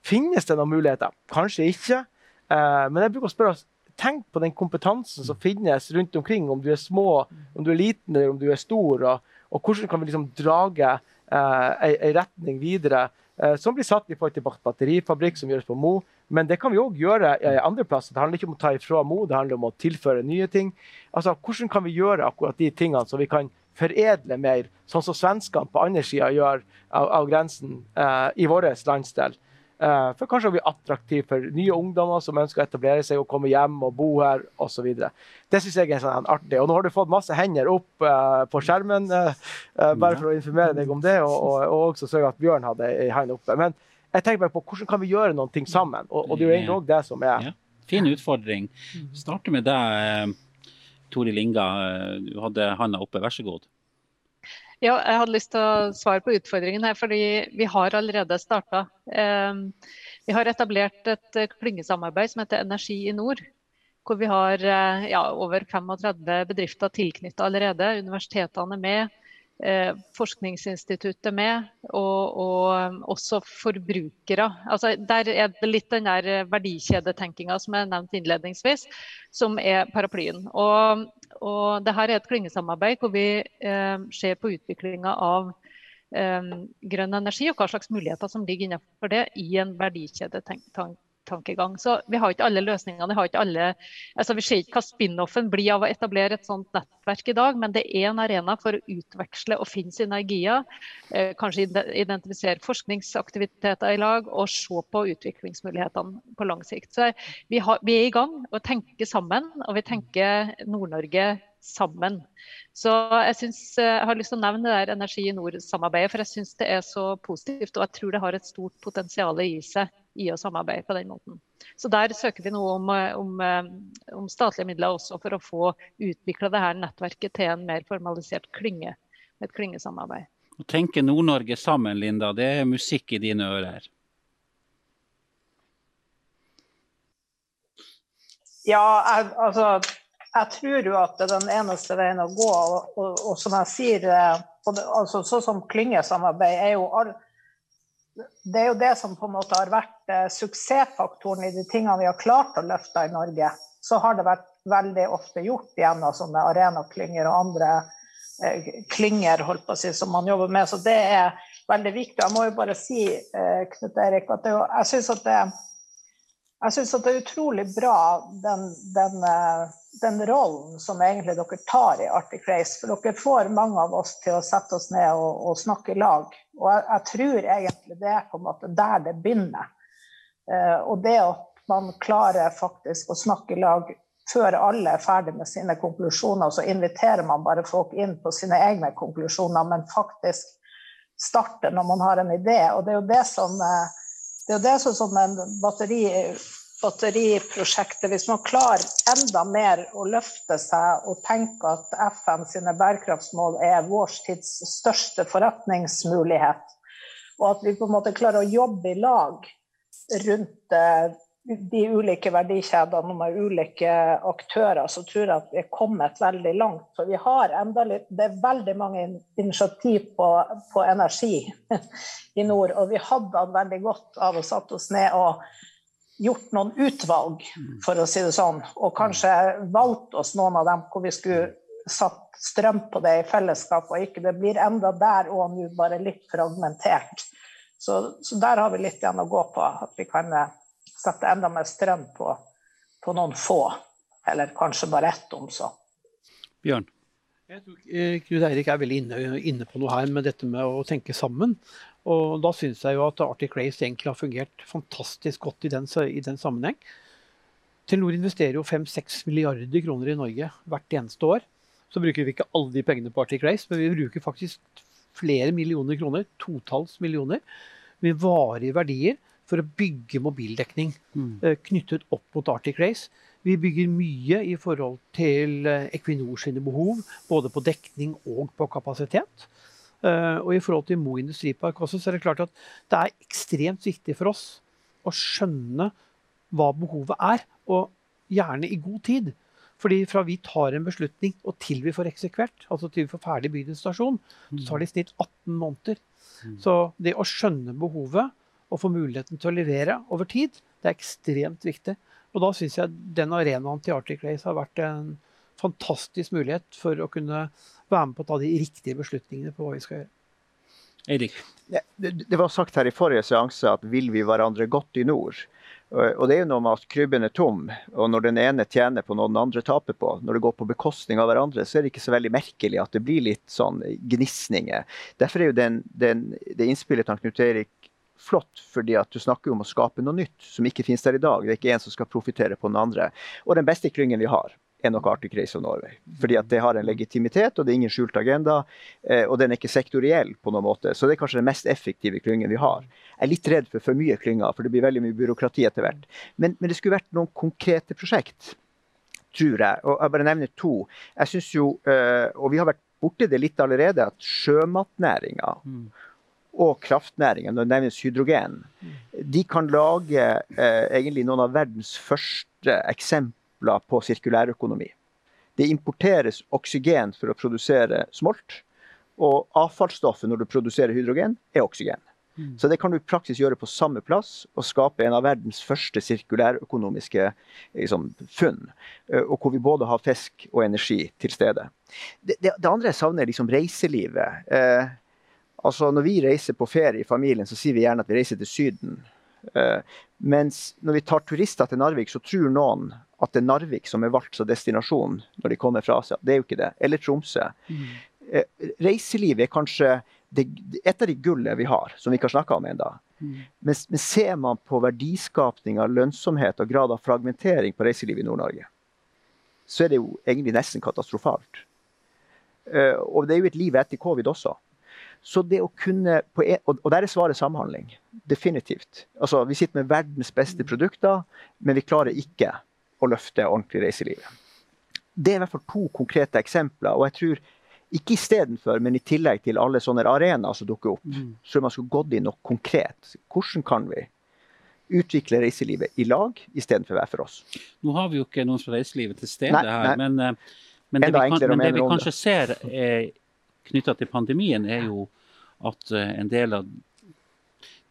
Finnes det noen muligheter? Kanskje ikke. Eh, men jeg bruker å spørre oss, tenk på den kompetansen som finnes rundt omkring, om du er små, om du er liten eller om du er stor. Og, og hvordan kan vi liksom drage eh, en retning videre eh, som blir satt i forhold til batterifabrikk som gjøres på Mo, men det kan vi òg gjøre andre plasser. Det handler ikke om å ta ifra Mo, det handler om å tilføre nye ting. Altså, Hvordan kan vi gjøre akkurat de tingene så vi kan foredle mer, sånn som svenskene på andre sida gjør av, av grensen eh, i vår landsdel? Eh, for kanskje å bli attraktiv for nye ungdommer som ønsker å etablere seg og komme hjem og bo her osv. Det syns jeg er sånn artig. Og nå har du fått masse hender opp uh, på skjermen, uh, uh, bare for å informere deg om det, og, og, og også sørge at Bjørn hadde ei hand oppe. Men jeg tenker bare på hvordan kan vi gjøre noen ting sammen? Og, og det er jo egentlig òg det som er ja. Fin utfordring. Vi starter med deg, Tori Linga. Du hadde handa oppe, vær så god. Ja, jeg hadde lyst til å svare på utfordringen her, fordi vi har allerede starta. Ehm, vi har etablert et klyngesamarbeid som heter Energi i nord. Hvor vi har eh, ja, over 35 bedrifter tilknyttet allerede. Universitetene er med. Eh, forskningsinstituttet med, og, og, også forbrukere. Altså, der er det litt den der verdikjedetenkinga som jeg nevnte innledningsvis, som er paraplyen. Og, og det her er et klyngesamarbeid hvor vi eh, ser på utviklinga av eh, grønn energi og hva slags muligheter som ligger innenfor det i en verdikjedetankegang. Tankegang. Så vi har ikke alle løsningene. Vi, har ikke alle, altså vi ser ikke hva spin-offen blir av å etablere et sånt nettverk i dag, men det er en arena for å utveksle og finne synergier. Eh, kanskje identifisere forskningsaktiviteter i lag og se på utviklingsmulighetene på lang sikt. Så vi, har, vi er i gang og tenker sammen, og vi tenker Nord-Norge sammen. Så jeg, synes, eh, jeg har lyst til å nevne det der Energi i nord-samarbeidet, for jeg syns det er så positivt. Og jeg tror det har et stort potensial i seg i å samarbeide på den måten. Så der søker vi nå om, eh, om, eh, om statlige midler også for å få utvikla dette nettverket til en mer formalisert klynge. Et klyngesamarbeid. Å tenke Nord-Norge sammen, Linda, det er musikk i dine ører? Ja, jeg, altså jeg tror jo at det er den eneste veien å gå. Og, og, og som jeg sier, eh, altså, sånn som klyngesamarbeid er jo all, det er jo det som på en måte har vært eh, suksessfaktoren i de tingene vi har klart å løfte i Norge. Så har det vært veldig ofte gjort gjennom sånne arenaklynger og andre eh, klynger si, som man jobber med. Så det er veldig viktig. Jeg må jo bare si, eh, Knut Erik, at det, jeg syns at det jeg syns det er utrolig bra den, den, eh, den, rollen som egentlig dere tar i Arctic Race. For dere får mange av oss til å sette oss ned og, og snakke i lag. Og jeg, jeg, tror egentlig det er på en måte der det begynner. Eh, og det at man klarer faktisk å snakke i lag før alle er ferdig med sine konklusjoner, så inviterer man bare folk inn på sine egne konklusjoner, men faktisk starter når man har en idé. Og det er jo det som eh, det er det som, som en batteri, batteriprosjektet. Hvis man klarer enda mer å løfte seg og tenke at FN sine bærekraftsmål er vår tids største forretningsmulighet, og at vi på en måte klarer å jobbe i lag rundt eh, de ulike verdikjedene med ulike aktører, så tror jeg at vi er kommet veldig langt. For vi har enda litt, det er veldig mange initiativ på, på energi i nord. Og vi hadde hatt veldig godt av å satt oss ned og gjort noen utvalg, for å si det sånn. Og kanskje valgt oss noen av dem hvor vi skulle satt strøm på det i fellesskap, og ikke det blir enda der og nå bare litt fragmentert. Så, så der har vi litt igjen å gå på. At vi kan sette enda mer strøm på, på noen få, eller kanskje bare ett, om så. Bjørn? Jeg tror eh, Knut Eirik er veldig inne, inne, på noe her med dette med å tenke sammen. Og da syns jeg jo at Arctic Race egentlig har fungert fantastisk godt i den, i den sammenheng. Telenor investerer jo 5-6 milliarder kroner i Norge hvert eneste år. Så bruker vi ikke alle de pengene på Arctic Race, men vi bruker faktisk flere millioner kroner, totalls millioner, med varige verdier for å bygge mobildekning mm. Eh, knyttet opp mot Arctic Race. Vi bygger mye i forhold til eh, Equinor sine behov, både på dekning og på kapasitet. Eh, og i forhold til Mo industripark også, så er det klart at det er ekstremt viktig for oss å skjønne hva behovet er, og gjerne i god tid. Fordi fra vi tar en beslutning og til vi får eksekvert, altså til vi får ferdig bygd en stasjon, så tar det i snitt 18 måneder. Mm. Så det å skjønne behovet og få muligheten til å levere over tid, det er ekstremt viktig. Og da syns jeg den arenaen til Arctic Race har vært en fantastisk mulighet for å kunne være med på å ta de riktige beslutningene på hva vi skal gjøre. Eirik? Det, det, var sagt her i forrige seanse at vil vi hverandre godt i nord? Og det er jo noe med at krybben er tom, og når den ene tjener på noe den andre taper på, når det går på bekostning av hverandre, så er det ikke så veldig merkelig at det blir litt sånn gnisninger. Derfor er jo den, den, det innspillet til Knut Erik flott, fordi at du snakker om å skape noe nytt som ikke finnes der i dag. Det er ikke en som skal profitere på den andre. Og den beste klyngen vi har, er nok Arctic Race of Norway. Fordi at det har en legitimitet, og det er ingen skjult agenda. Eh, og den er ikke sektoriell på noen måte. Så det er kanskje den mest effektive klyngen vi har. Jeg er litt redd for for mye klynger, for det blir veldig mye byråkrati etter hvert. Men, men det skulle vært noen konkrete prosjekt, tror jeg. Og jeg bare nevner to. Jeg synes jo, eh, og vi har vært borti det litt allerede, at sjømatnæringa mm og kraftnæringen, når det nevnes hydrogen, de kan lage eh, egentlig noen av verdens første eksempler på sirkulærøkonomi. Det importeres oksygen for å produsere smolt, og avfallsstoffet når du produserer hydrogen, er oksygen. Mm. Så det kan du i praksis gjøre på samme plass og skape en av verdens første sirkulærøkonomiske liksom, funn. Eh, og hvor vi både har fisk og energi til stede. Det, det, det andre jeg savner, er liksom reiselivet. Eh, Altså Når vi reiser på ferie i familien, så sier vi gjerne at vi reiser til Syden. Mens når vi tar turister til Narvik, så tror noen at det er Narvik som er valgt som destinasjon når de kommer fra Asia. Det er jo ikke det. Eller Tromsø. Mm. Reiseliv er kanskje det, et av de gullene vi har, som vi ikke har snakka om ennå. Mm. Men, men, ser man på verdiskapning av lønnsomhet og grad av fragmentering på reiselivet i Nord-Norge, så er det jo egentlig nesten katastrofalt. Uh, og det er jo et liv etter covid også. Så det å kunne Og der er svaret samhandling. Definitivt. Altså, Vi sitter med verdens beste produkter, men vi klarer ikke å løfte ordentlig reiselivet. Det er i hvert fall to konkrete eksempler. og jeg tror ikke istedenfor, men i tillegg til alle sånne arenaer som dukker opp, mm. så man skulle gått inn noe konkret. Hvordan kan vi utvikle reiselivet i lag istedenfor hver for oss? Nå har vi jo ikke noen fra reiselivet til stede nei, her, nei. men, eh, men, det vi, kan, men det vi kanskje ser knytta til pandemien, er jo at eh, en del av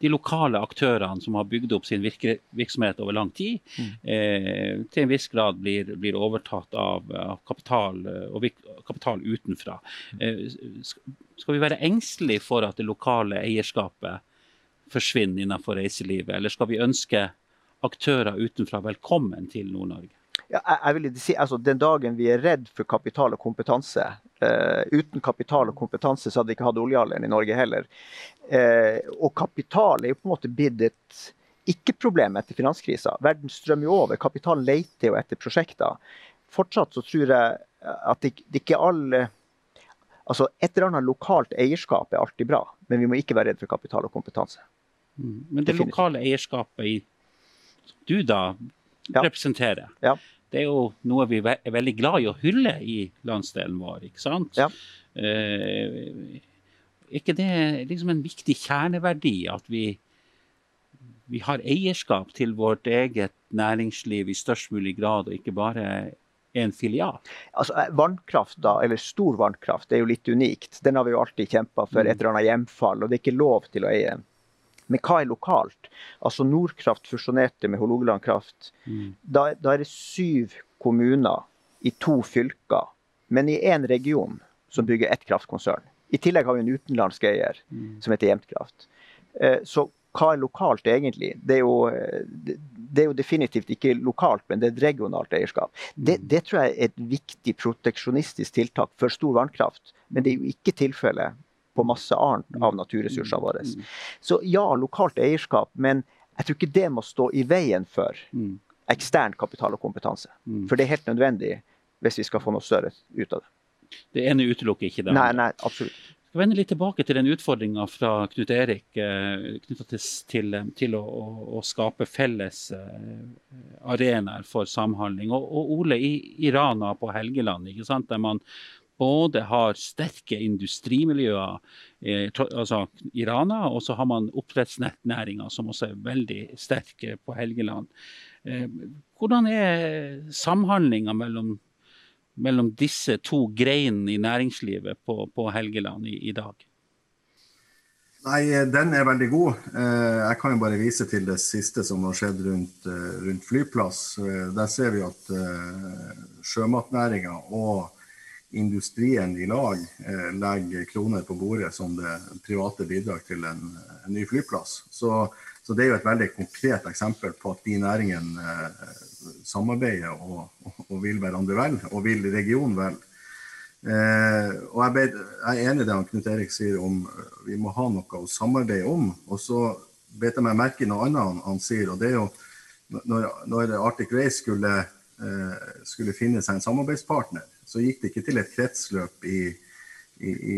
de lokale aktørene som har bygd opp sin virksomhet over lang tid, mm. eh, til en viss grad blir, blir overtatt av, av kapital, eh, og kapital utenfra. Eh, skal vi være engstelige for at det lokale eierskapet forsvinner innenfor reiselivet, eller skal vi ønske aktører utenfra velkommen til Nord-Norge? Ja, jeg vil si, altså, Den dagen vi er redd for kapital og kompetanse uh, Uten kapital og kompetanse så hadde vi ikke hatt oljealderen i Norge heller. Uh, og kapital er jo på en måte blitt et ikke-problem etter finanskrisa. Verden strømmer jo over. Kapital leter jo etter prosjekter. Fortsatt så tror jeg at det, det ikke alle Altså, Et eller annet lokalt eierskap er alltid bra, men vi må ikke være redd for kapital og kompetanse. Mm. Men det lokale eierskapet i du da ja. representerer, ja det er jo noe vi er veldig glad i å hylle i landsdelen vår. ikke sant? Ja. Eh, ikke det liksom en viktig kjerneverdi at vi, vi har eierskap til vårt eget næringsliv i størst mulig grad, og ikke bare en filial? Altså, eh, Vannkraft, da, eller stor vannkraft, det er jo litt unikt. Den har vi jo alltid kjempa for, mm. et eller annet hjemfall. Og det er ikke lov til å eie men hva er lokalt? Altså Nordkraft fusjonerte med Hålogaland Kraft. Mm. Da, da, er det syv kommuner i to fylker, men i én region som bygger ett kraftkonsern. I tillegg har vi en utenlandsk eier mm. som heter Jemtkraft. Eh, så hva er lokalt egentlig? Det er, jo, det, det er, jo, definitivt ikke lokalt, men det er et regionalt eierskap. Det, mm. det tror jeg er et viktig proteksjonistisk tiltak for stor vannkraft. Men det er jo ikke tilfellet på masse annet mm. av naturressursene mm. våre. Mm. Så ja, lokalt eierskap, men jeg tror ikke det må stå i veien for ekstern kapital og kompetanse. For det er helt nødvendig hvis vi skal få noe større ut av det. Det ene utelukker ikke det. Nei, nei, absolutt. Jeg skal vende litt tilbake til den utfordringa fra Knut Erik eh, knytta til, til, til å, å, å, skape felles eh, arenaer for samhandling. Og, og Ole, i, i Rana på Helgeland, der man både har sterke industrimiljøer eh, altså i Rana, og så har man oppdrettsnæringa som også er veldig sterke på Helgeland. Eh, hvordan er samhandlinga mellom, mellom, disse to greinene i næringslivet på, på Helgeland i, i, dag? Nei, Den er veldig god. Eh, jeg kan jo bare vise til det siste som har skjedd rundt, eh, rundt flyplass. Eh, der ser vi at sjømatnæringa og industrien i lag eh, legger kroner på bordet som det private bidrag til en, en ny flyplass. Så, så, det er jo et veldig konkret eksempel på at de næringene eh, samarbeider og, og, vil hverandre vel, og vil regionen vel. Eh, og jeg, ble, jeg, er enig i det han Knut Erik sier om eh, vi må ha noe å samarbeide om. Og så bet jeg meg merke i noe annet han, han, sier, og det er jo når, når Arctic Race skulle, eh, skulle finne seg en samarbeidspartner, så gikk det ikke til et kretsløp i, i, i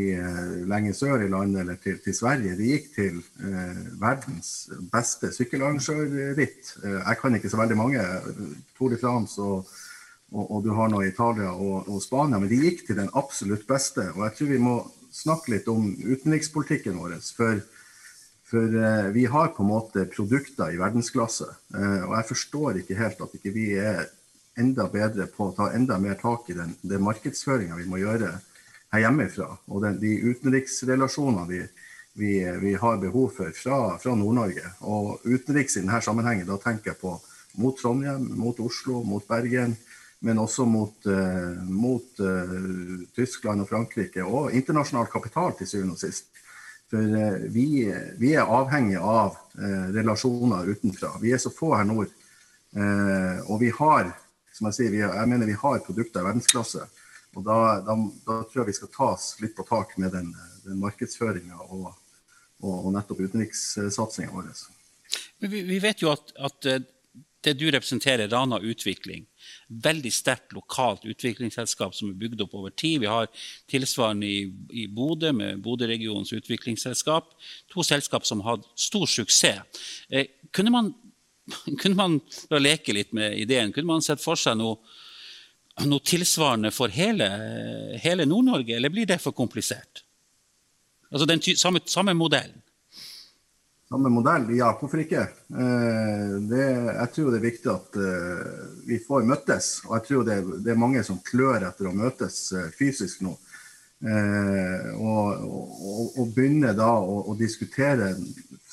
lenge sør i landet eller til, til Sverige. Det gikk til eh, verdens beste sykkelarrangørritt. Eh, jeg kan ikke så veldig mange. Tour de France og, og, og, du har nå Italia og, og, Spania. Men de gikk til den absolutt beste. Og jeg tror vi må snakke litt om utenrikspolitikken vår. For, for vi har på en måte produkter i verdensklasse. og jeg forstår ikke helt at ikke vi er enda bedre på å ta enda mer tak i den, den markedsføringa vi må gjøre her hjemmefra. Og den, de utenriksrelasjonene vi, vi, vi, har behov for fra, fra Nord-Norge. Og utenriks i denne sammenhengen, da tenker jeg på mot Trondheim, mot Oslo, mot Bergen. Men også mot, uh, mot uh, Tyskland og Frankrike, og internasjonal kapital til syvende og sist. For vi, vi er avhengig av relasjoner utenfra. Vi er så få her nord. Og vi har, som jeg sier, jeg mener vi har produkter i verdensklasse. Og da, da, da, tror jeg vi skal tas litt på tak med den, den markedsføringa og, og, og, nettopp utenrikssatsinga vår. Vi, vi, vet jo at, at, eh, det du representerer, Rana Utvikling, veldig sterkt lokalt utviklingsselskap som er bygd opp over tid. Vi har tilsvarende i, i Bodø med Bodø-regionens utviklingsselskap. To selskap som har hatt stor suksess. Eh, kunne man, kunne man leke litt med ideen, kunne man sett for seg noe noe tilsvarende for hele, hele Nord-Norge, eller blir det for komplisert? Altså den samme, samme modellen? Samme modell? Ja, hvorfor ikke? Eh, det, jeg tror det er viktig at eh, vi får møttes. Og jeg tror det, det er mange som klør etter å møtes eh, fysisk nå. Og, og, og begynne da å, å, diskutere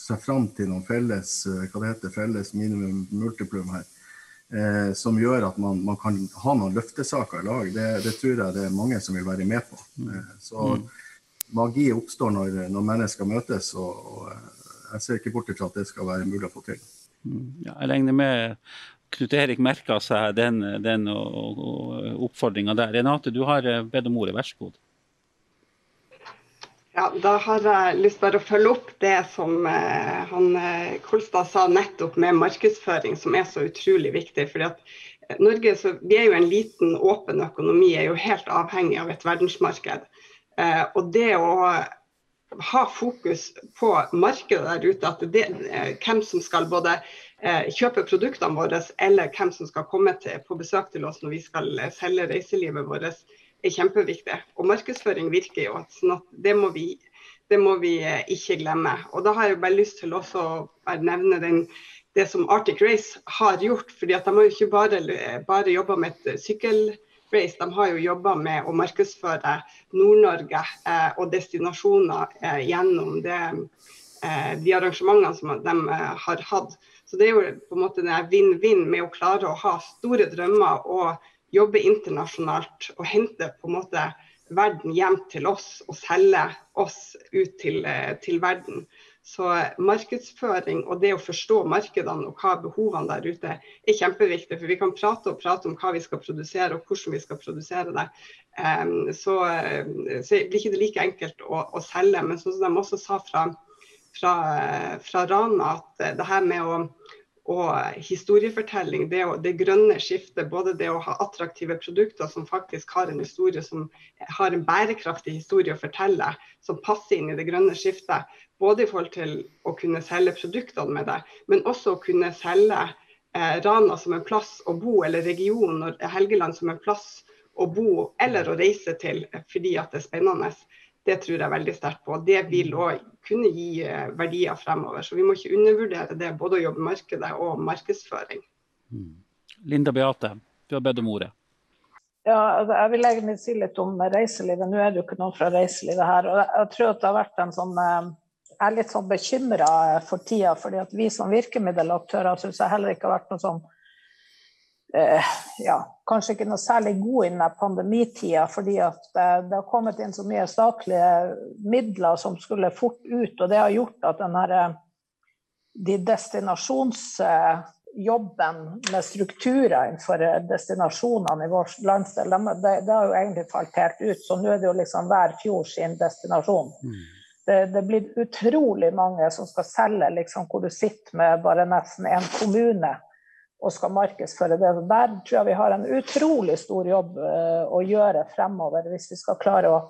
seg fram til noen felles hva det heter, felles minimum multiplum her eh, som gjør at man, man, kan ha noen løftesaker i lag. Det, det, tror jeg det er mange som vil være med på. Mm. Eh, så mm. magi oppstår når, når mennesker møtes, og, og, eh, jeg ser ikke bort fra at det skal være mulig å få til. Mm. Ja, jeg regner med Knut Erik merka seg den, den oppfordringa der. Renate, du har eh, bedt om ordet. Vær så god. Ja, Da har jeg lyst bare å følge opp det som eh, han eh, Kolstad sa nettopp med markedsføring, som er så utrolig viktig. fordi at eh, Norge, så, Vi er jo en liten, åpen økonomi, er jo helt avhengig av et verdensmarked. Eh, og det å ha fokus på markedet der ute, at det, eh, hvem som skal både eh, kjøpe produktene våre, eller hvem som skal komme til, på besøk til oss når vi skal selge reiselivet vårt, er kjempeviktig. Og markedsføring virker jo. sånn at det må vi, det må vi eh, ikke glemme. Og da har jeg bare lyst til også å nevne den, det som Arctic Race har gjort. fordi at De har jo ikke bare, bare jobba med et sykkelrace, de har jo jobba med å markedsføre Nord-Norge eh, og destinasjoner eh, gjennom det, eh, de arrangementene som de eh, har hatt. Så Det er jo på en måte vinn-vinn med å klare å ha store drømmer og jobbe internasjonalt og hente på en måte verden hjem til oss og selge oss ut til, eh, til verden. Så markedsføring og det å forstå markedene og hva behovene der ute er kjempeviktig. For vi kan prate og prate om hva vi skal produsere og hvordan vi skal produsere det. Um, så, eh, så, blir ikke det like enkelt å, å selge. Men som de også sa fra, fra, fra Rana, at det her med å og historiefortelling, det, det, grønne skiftet, både det å ha attraktive produkter som faktisk har en historie som har en bærekraftig historie å fortelle, som passer inn i det grønne skiftet. Både i forhold til å kunne selge produktene med det, men også å kunne selge eh, Rana som en plass å bo, eller regionen og Helgeland som en plass å bo eller å reise til fordi at det er spennende. Det tror jeg veldig sterkt på. Det vil òg kunne gi eh, verdier fremover. Så vi må ikke undervurdere det, både å jobbe markedet og markedsføring. Mm. Linda Beate, du har bedt om ordet. Ja, altså, jeg vil egentlig si litt om reiselivet. Nå er det jo ikke noen fra reiselivet her. og Jeg tror at det har vært en sånn eh, Jeg er litt sånn bekymra for tida, fordi at vi som virkemiddelaktører syns jeg heller ikke har vært noe sånn eh, ja, kanskje ikke noe særlig god i denne pandemitida, fordi at det, det, har kommet inn så mye statlige midler som skulle fort ut. Og det har gjort at denne, eh, de destinasjonsjobben med strukturer innenfor destinasjonene i vår landsdel, det, det, har jo egentlig falt helt ut. Så nå er det jo liksom hver fjord sin destinasjon. Mm. Det, det blir utrolig mange som skal selge liksom, hvor du sitter med bare nesten en kommune og skal markedsføre det. Der tror jeg vi har en utrolig stor jobb uh, å gjøre fremover, hvis vi skal klare å,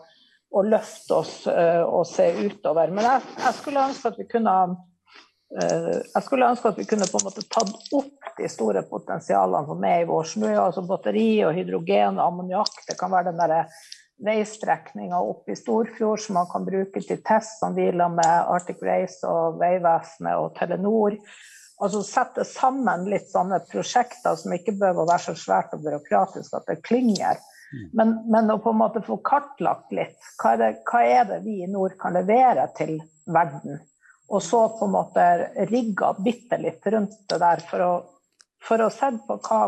å løfte oss uh, og se utover. Men jeg, jeg, skulle ønske at vi kunne uh, jeg skulle ønske at vi kunne på en måte tatt opp de store potensialene som er i vår snø. altså Batteri og hydrogen og ammoniakk. Det kan være den der veistrekninga opp i Storfjord som man kan bruke til test som hviler med Arctic Race og Vegvesenet og Telenor altså sette sammen litt sånne prosjekter som ikke behøver å være så svært og byråkratisk at det klinger. Mm. Men, men, å på en måte få kartlagt litt. Hva er, det, hva er, det, vi i nord kan levere til verden? Og så på en måte rigga bitte litt rundt det der for å, for å se på hva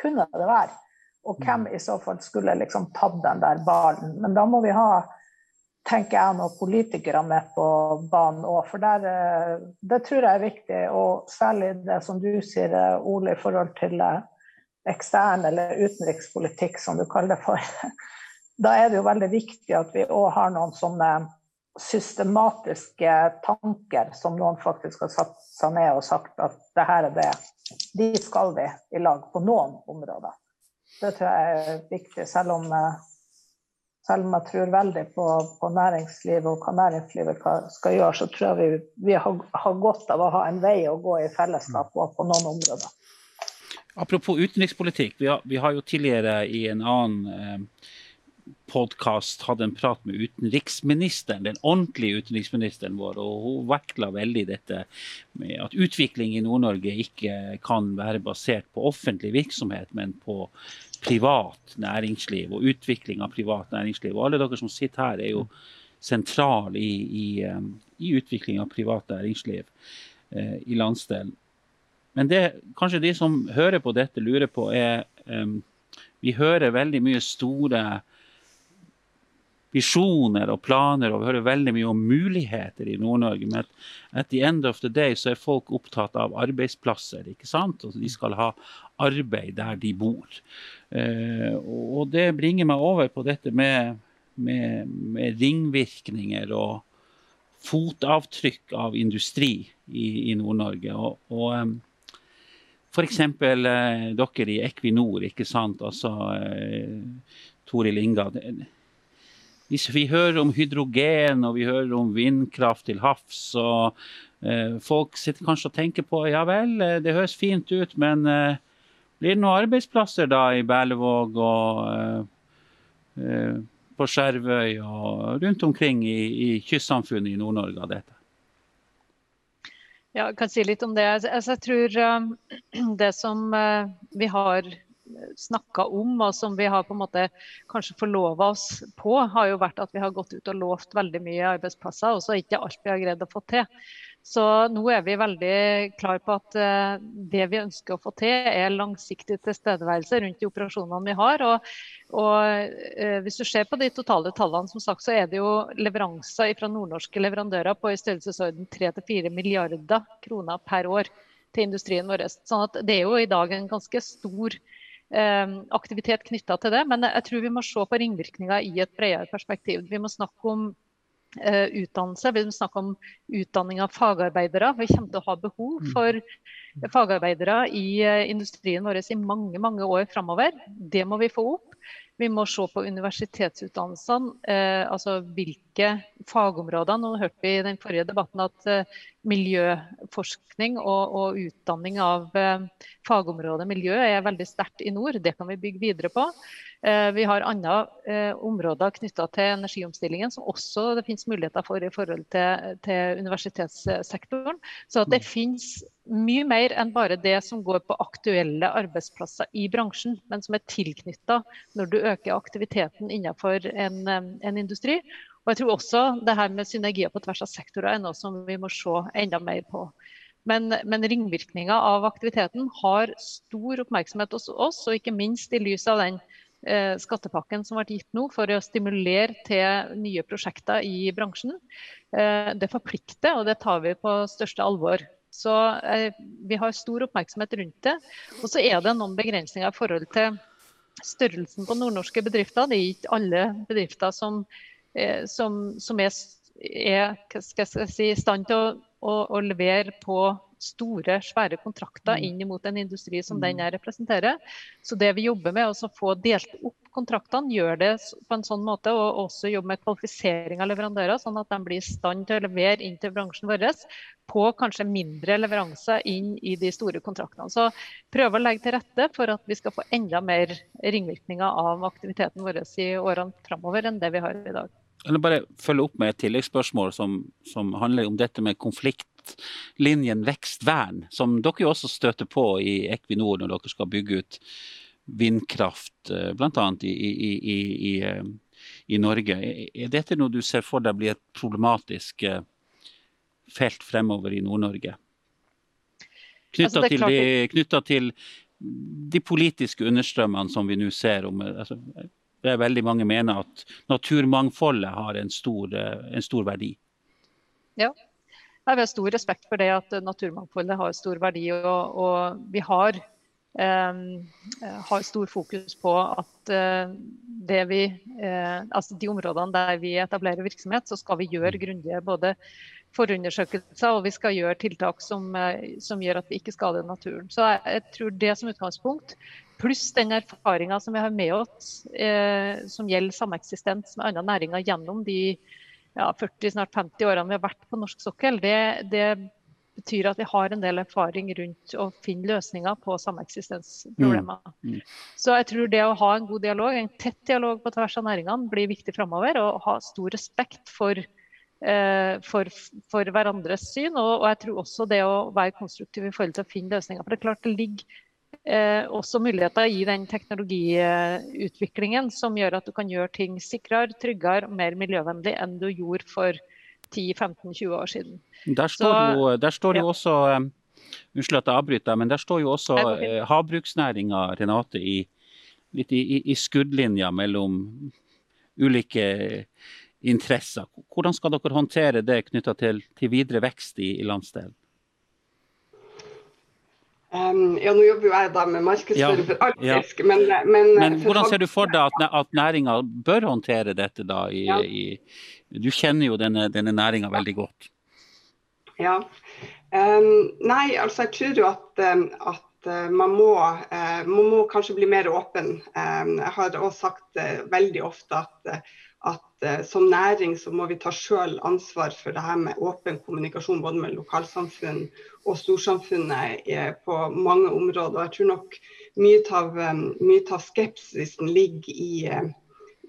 kunne det være. Og hvem mm. i så fall skulle liksom tatt den der ballen. Men da må vi ha tenker jeg nå politikere med på banen òg. For der, eh, det tror jeg er viktig. Og særlig det som du sier, eh, Ole, i forhold til eh, ekstern eller utenrikspolitikk, som du kaller det for. Da er det jo veldig viktig at vi òg har noen sånne systematiske tanker som noen faktisk har satt seg ned og sagt at det her er det. De skal vi i lag på noen områder. Det tror jeg er viktig, selv om selv om jeg tror veldig på, på næringslivet og hva næringslivet skal gjøre, så tror jeg vi, vi har, har, godt av å ha en vei å gå i fellesskap på, på noen områder. Apropos utenrikspolitikk. Vi har, vi har jo tidligere i en annen eh, podkast hatt en prat med utenriksministeren, den ordentlige utenriksministeren vår. og Hun vektla veldig dette med at utvikling i Nord-Norge ikke kan være basert på offentlig virksomhet, men på privat næringsliv og utvikling av privat næringsliv. Og alle dere som sitter her, er jo sentral i, i, um, i utvikling av privat næringsliv eh, i landsdelen. Men det kanskje de som hører på dette, lurer på, er um, Vi hører veldig mye store visjoner og planer, og vi hører veldig mye om muligheter i Nord-Norge. Men at the end of the day så er folk opptatt av arbeidsplasser. ikke sant? Og de skal ha arbeid der de bor. Eh, og det bringer meg over på dette med, med, med ringvirkninger og fotavtrykk av industri i, i Nord-Norge. Og, og um, F.eks. Eh, dere i Equinor, ikke sant. Altså eh, Toril Inga. Hvis vi hører om hydrogen og vi hører om vindkraft til havs, og eh, folk sitter kanskje og tenker på ja vel, eh, det høres fint ut, men eh, blir det noen arbeidsplasser da i Berlevåg og på Skjervøy og rundt omkring i, i kystsamfunnet i Nord-Norge av dette? Ja, jeg kan si litt om det. Altså, jeg tror det som vi har snakka om, og som vi har på en måte kanskje forlova oss på, har jo vært at vi har gått ut og lovt veldig mye arbeidsplasser, og så er ikke alt vi har greid å få til. Så nå er vi veldig klar på at uh, det vi ønsker å få til, er langsiktig tilstedeværelse rundt de operasjonene vi har. Og, og uh, Hvis du ser på de totale tallene, som sagt, så er det jo leveranser fra nordnorske leverandører på i størrelsesorden 3-4 milliarder kroner per år til industrien vår. Sånn at det er jo i dag en ganske stor aktivitet knytta til det. Men jeg tror vi må se på ringvirkninger i et bredere perspektiv. Vi må snakke om uh, utdannelse, vi må snakke om utdanning av fagarbeidere. Vi kommer til å ha behov mm. for fagarbeidere i uh, industrien vår i mange mange år framover. Det må vi få opp. Vi må se på universitetsutdannelsene, eh, altså hvilke fagområder. Nå hørte vi i den forrige debatten at eh, miljøforskning og, og, utdanning av eh, fagområdet miljø er veldig sterkt i nord. Det kan vi bygge videre på. Eh, vi har andre eh, områder knytta til energiomstillingen som også det finnes muligheter for i forhold til, til universitetssektoren. Så det mm. finnes mye mer enn bare det som går på aktuelle arbeidsplasser i bransjen, men som er tilknytta når du øker aktiviteten innenfor en, en, industri. Og jeg tror også det her med synergier på tvers av sektorer er noe som vi må se enda mer på. Men, men ringvirkninga av aktiviteten har stor oppmerksomhet hos oss, og ikke minst i lys av den Eh, skattepakken som ble gitt nå for å stimulere til nye prosjekter i bransjen. Eh, det forplikter, og det tar vi på største alvor. Så eh, vi har stor oppmerksomhet rundt det. Og så er det noen begrensninger i forhold til størrelsen på nordnorske bedrifter. Det er ikke alle bedrifter som, som, som er, er si, i stand til å, å, å levere på store, svære kontrakter mm. inn mot en industri som den mm. jeg representerer. Så det vi jobber med, er å få delt opp kontraktene, gjøre det på en sånn måte, og også jobbe med kvalifisering av leverandører, sånn at de blir i stand til å levere inn til bransjen vår på kanskje mindre leveranser inn i de store kontraktene. Så prøve å legge til rette for at vi skal få enda mer ringvirkninger av aktiviteten vår i årene framover enn det vi har i dag. Jeg vil bare følge opp med et tilleggsspørsmål som, som handler om dette med konflikt linjen vekstvern, som dere jo også støter på i Equinor når dere skal bygge ut vindkraft, eh, bl.a. I, i, i, i, eh, i Norge. Er dette noe du ser for deg blir et problematisk eh, felt fremover i Nord-Norge? Knytta altså, til, til, de politiske understrømmene som vi nå ser om altså, det er veldig mange mener at naturmangfoldet har en stor, en stor verdi. Ja, jeg har stor respekt for det at naturmangfoldet har stor verdi. Og, og vi har, eh, har, stor fokus på at eh, vi, eh, altså de områdene der vi etablerer virksomhet, så skal vi gjøre grundige både forundersøkelser og vi skal gjøre tiltak som, eh, som gjør at vi ikke skader naturen. Så jeg, jeg tror det som utgangspunkt, pluss den erfaringa som vi har med oss eh, som gjelder sameksistens med andre næringer gjennom de ja, 40, snart 50 årene vi har vært på norsk sokkel, det, det, betyr at vi har en del erfaring rundt å finne løsninger på sameksistensproblemer. Mm. Mm. Så jeg tror det å ha en god dialog, en tett dialog på tvers av næringene, blir viktig framover. Og ha stor respekt for, eh, for, for hverandres syn. Og, og, jeg tror også det å være konstruktiv i forhold til å finne løsninger. For det er klart det ligger eh, også muligheter i den teknologiutviklingen som gjør at du kan gjøre ting sikrere, tryggere og mer miljøvennlig enn du gjorde for 10-15-20 år siden. Der står, Så, jo, der står jo også um, Unnskyld at jeg avbryter, men der står jo også uh, havbruksnæringa Renate, i, litt i, i, i skuddlinja mellom ulike interesser. Hvordan skal dere håndtere det knytta til, til, videre vekst i, i landsdelen? Um, ja, nå jobber jo jeg da med markedsføring for arktisk, ja. men, men, men hvordan ser du for deg at, at næringa bør håndtere dette da? I, ja. i, du kjenner jo denne, denne næringa veldig godt. Ja. Um, nei, altså jeg tror jo at, at uh, man, må, uh, man må kanskje bli mer åpen. Jeg har også sagt veldig ofte at at eh, som næring så må vi ta sjøl ansvar for det her med åpen kommunikasjon både med lokalsamfunn og storsamfunnet eh, på mange områder. Og jeg tror nok mye av, eh, mye av skepsisen ligger i, eh,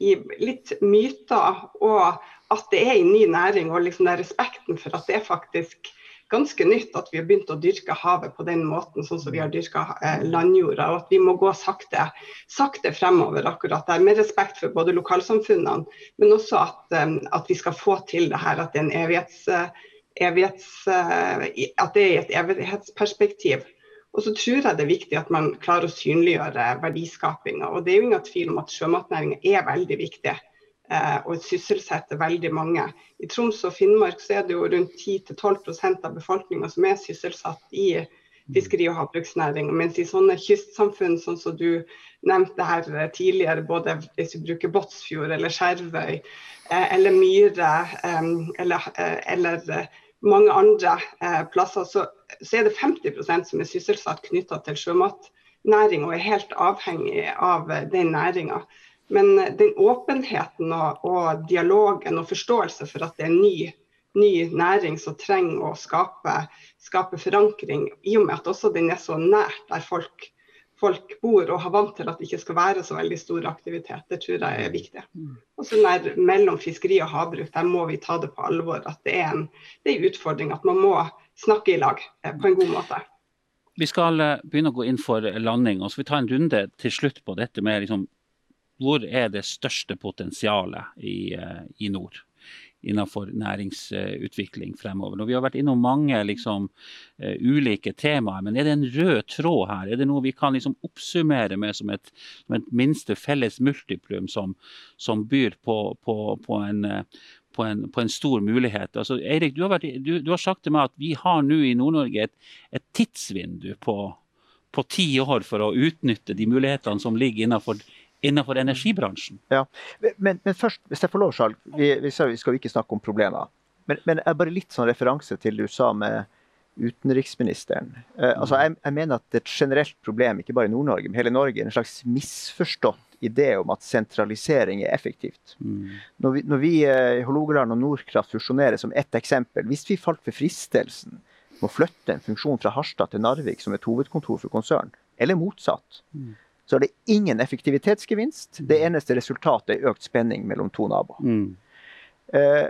i, litt myter og at det er en ny næring og liksom den respekten for at det er faktisk ganske nytt at vi har begynt å dyrke havet på den måten, sånn som vi har dyrka eh, landjorda. Og at vi må gå sakte, sakte fremover akkurat der, med respekt for både lokalsamfunnene, men også at, um, at vi skal få til det her at det er evighets, evighets uh, at det er i et evighetsperspektiv. Og så tror jeg det er viktig at man klarer å synliggjøre verdiskapinga. Og det er jo ingen tvil om at sjømatnæringa er veldig viktig. Eh, og sysselsetter veldig mange. I Troms og Finnmark er det jo rundt 10-12% av befolkninga som er sysselsatt i fiskeri- og havbruksnæring. Mens i sånne kystsamfunn sånn som du nevnte her tidligere, både hvis vi bruker Båtsfjord eller Skjervøy eh, eller Myre eh, eller, eller mange andre plasser, så, så, er det 50% som er sysselsatt knytta til sjømatnæring og er helt avhengig av den næringa. Men den åpenheten og, og, dialogen og forståelse for at det er en ny, ny næring som trenger å skape, skape, forankring, i og med at også den er så nært der folk, folk, bor og har vant til at det ikke skal være så veldig stor aktivitet. Det tror jeg er viktig. Og så Mellom fiskeri og havbruk der må vi ta det på alvor. At det er en, det er en utfordring at man må snakke i lag eh, på en god måte. Vi skal eh, begynne å gå inn for landing. og så vil vi ta en runde til slutt på dette med liksom hvor er det største potensialet i, eh, i nord? innenfor næringsutvikling fremover. Og vi har vært innom mange liksom, uh, ulike temaer, men er det en rød tråd her? Er det noe vi kan liksom, oppsummere med som et, som et, minste felles multiplum som, som byr på, på, på, en, på, en, på, en, stor mulighet? Altså, Eirik, du du, du har, sagt til meg at vi har nå i Nord-Norge et, et, tidsvindu på ti år for å utnytte de mulighetene som ligger innenfor innenfor energibransjen. Ja, men, men, først, hvis jeg får lov, Charles. Vi, vi, skal ikke snakke om problemer. Men, men er bare litt sånn referanse til det du sa med utenriksministeren. Eh, altså jeg, jeg, mener at det er et generelt problem, ikke bare i Nord-Norge, men hele Norge. En slags misforstått idé om at sentralisering er effektivt. Mm. Når vi, når vi eh, i Hålogaland og Nordkraft fusjonerer som ett eksempel, hvis vi falt for fristelsen med å flytte en funksjon fra Harstad til Narvik som et hovedkontor for konsern, eller motsatt, mm så er det ingen effektivitetsgevinst. Det mm. eneste resultatet er økt spenning mellom to naboer. Mm. Eh,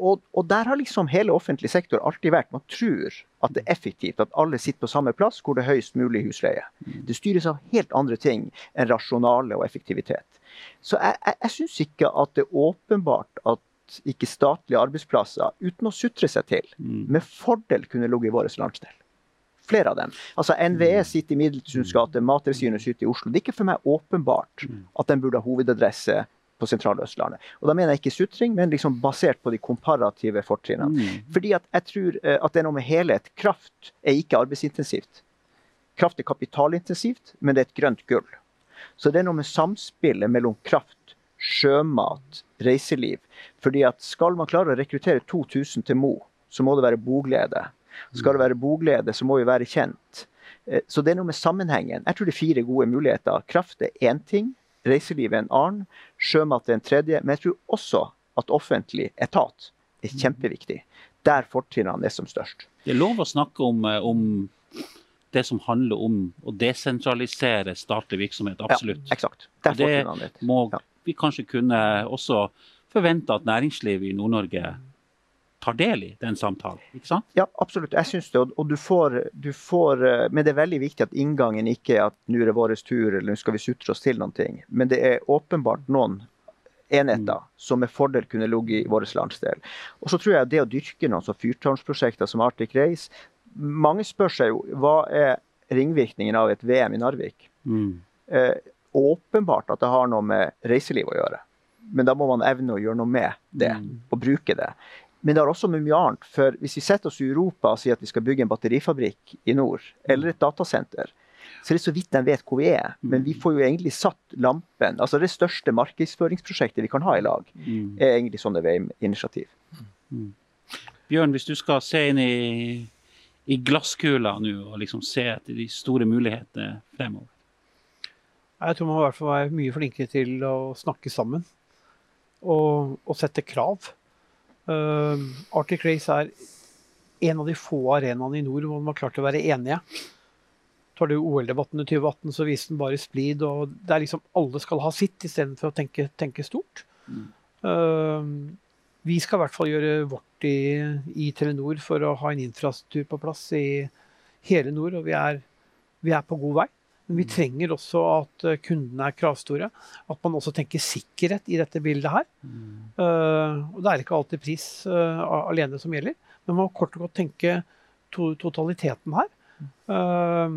og, og, der har liksom hele offentlig sektor alltid vært Man tror at det er effektivt, at alle sitter på samme plass hvor det er høyest mulig husleie. Mm. Det styres av helt andre ting enn rasjonale og effektivitet. Så jeg, jeg, jeg syns ikke at det er åpenbart at ikke statlige arbeidsplasser, uten å sutre seg til, mm. med fordel kunne ligget i vår landsdel. Flere av dem. Altså NVE sitter i Middelsunds gate, Mattilsynet sitter i Oslo. Det er ikke for meg åpenbart at den burde ha hovedadresse på sentrale Østlandet. Og Da mener jeg ikke sutring, men liksom basert på de komparative fortrinnene. Mm. Fordi at jeg tror eh, at det er noe med helhet. Kraft er ikke arbeidsintensivt. Kraft er kapitalintensivt, men det er et grønt gull. Så det er noe med samspillet mellom kraft, sjømat, reiseliv. Fordi at skal man klare å rekruttere 2000 til Mo, så må det være boglede. Skal det være boglede, så må vi være kjent. Eh, Så det er noe med sammenhengen. Jeg tror det er fire gode muligheter. Kraft er én ting, reiseliv er en annen, sjømat er en tredje. Men jeg tror også at offentlig etat er kjempeviktig. Der fortrinnene er som størst. Det er lov å snakke om, eh, om det som handler om å desentralisere statlig virksomhet. Absolutt. Ja, eksakt. Der det må vi kanskje kunne også forvente at næringslivet i Nord-Norge tar del i den samtalen. ikke sant? Ja, absolutt. Jeg syns det. Og, du, får, du får eh, Men det er veldig viktig at inngangen ikke er at nå er det vår tur, eller nå skal vi sutre oss til noen ting. Men det er åpenbart noen enheter som med fordel kunne ligget i vår landsdel. Og så tror jeg det å dyrke noen sånn fyrtårnsprosjekter som Arctic Race Mange spør seg jo hva er ringvirkningen av et VM i Narvik. Mm. Eh, åpenbart at det har noe med reiseliv å gjøre. Men da må man evne å gjøre noe med det, Mm. og bruke det. Men det har også med mye annet. For hvis vi setter oss i Europa og sier at vi skal bygge en batterifabrikk i nord, eller et datasenter, så er det så vidt de vet hvor vi er. Men vi får jo egentlig satt lampen. Altså det største markedsføringsprosjektet vi kan ha i lag, Mm. er egentlig sånne VEIM-initiativ. Bjørn, hvis du skal se inn i, i glasskula nå og liksom se etter de store mulighetene fremover. Jeg tror man i hvert fall er mye flinkere til å snakke sammen og, og sette krav. Uh, Arctic Race er en av de få arenaene i nord hvor man har klart å være enige. Tar du OL-debatten i 2018, så viste den bare splid. og det er liksom Alle skal ha sitt, istedenfor å tenke, tenke stort. Mm. Uh, vi skal i hvert fall gjøre vårt i, i Telenor for å ha en infrastruktur på plass i hele nord. Og vi er, vi er på god vei. Men vi trenger også at eh, kundene er kravstore. At man også tenker sikkerhet i dette bildet her. Uh, og det er ikke alltid pris uh, alene som gjelder, men man må kort og godt tenke to totaliteten her. Uh,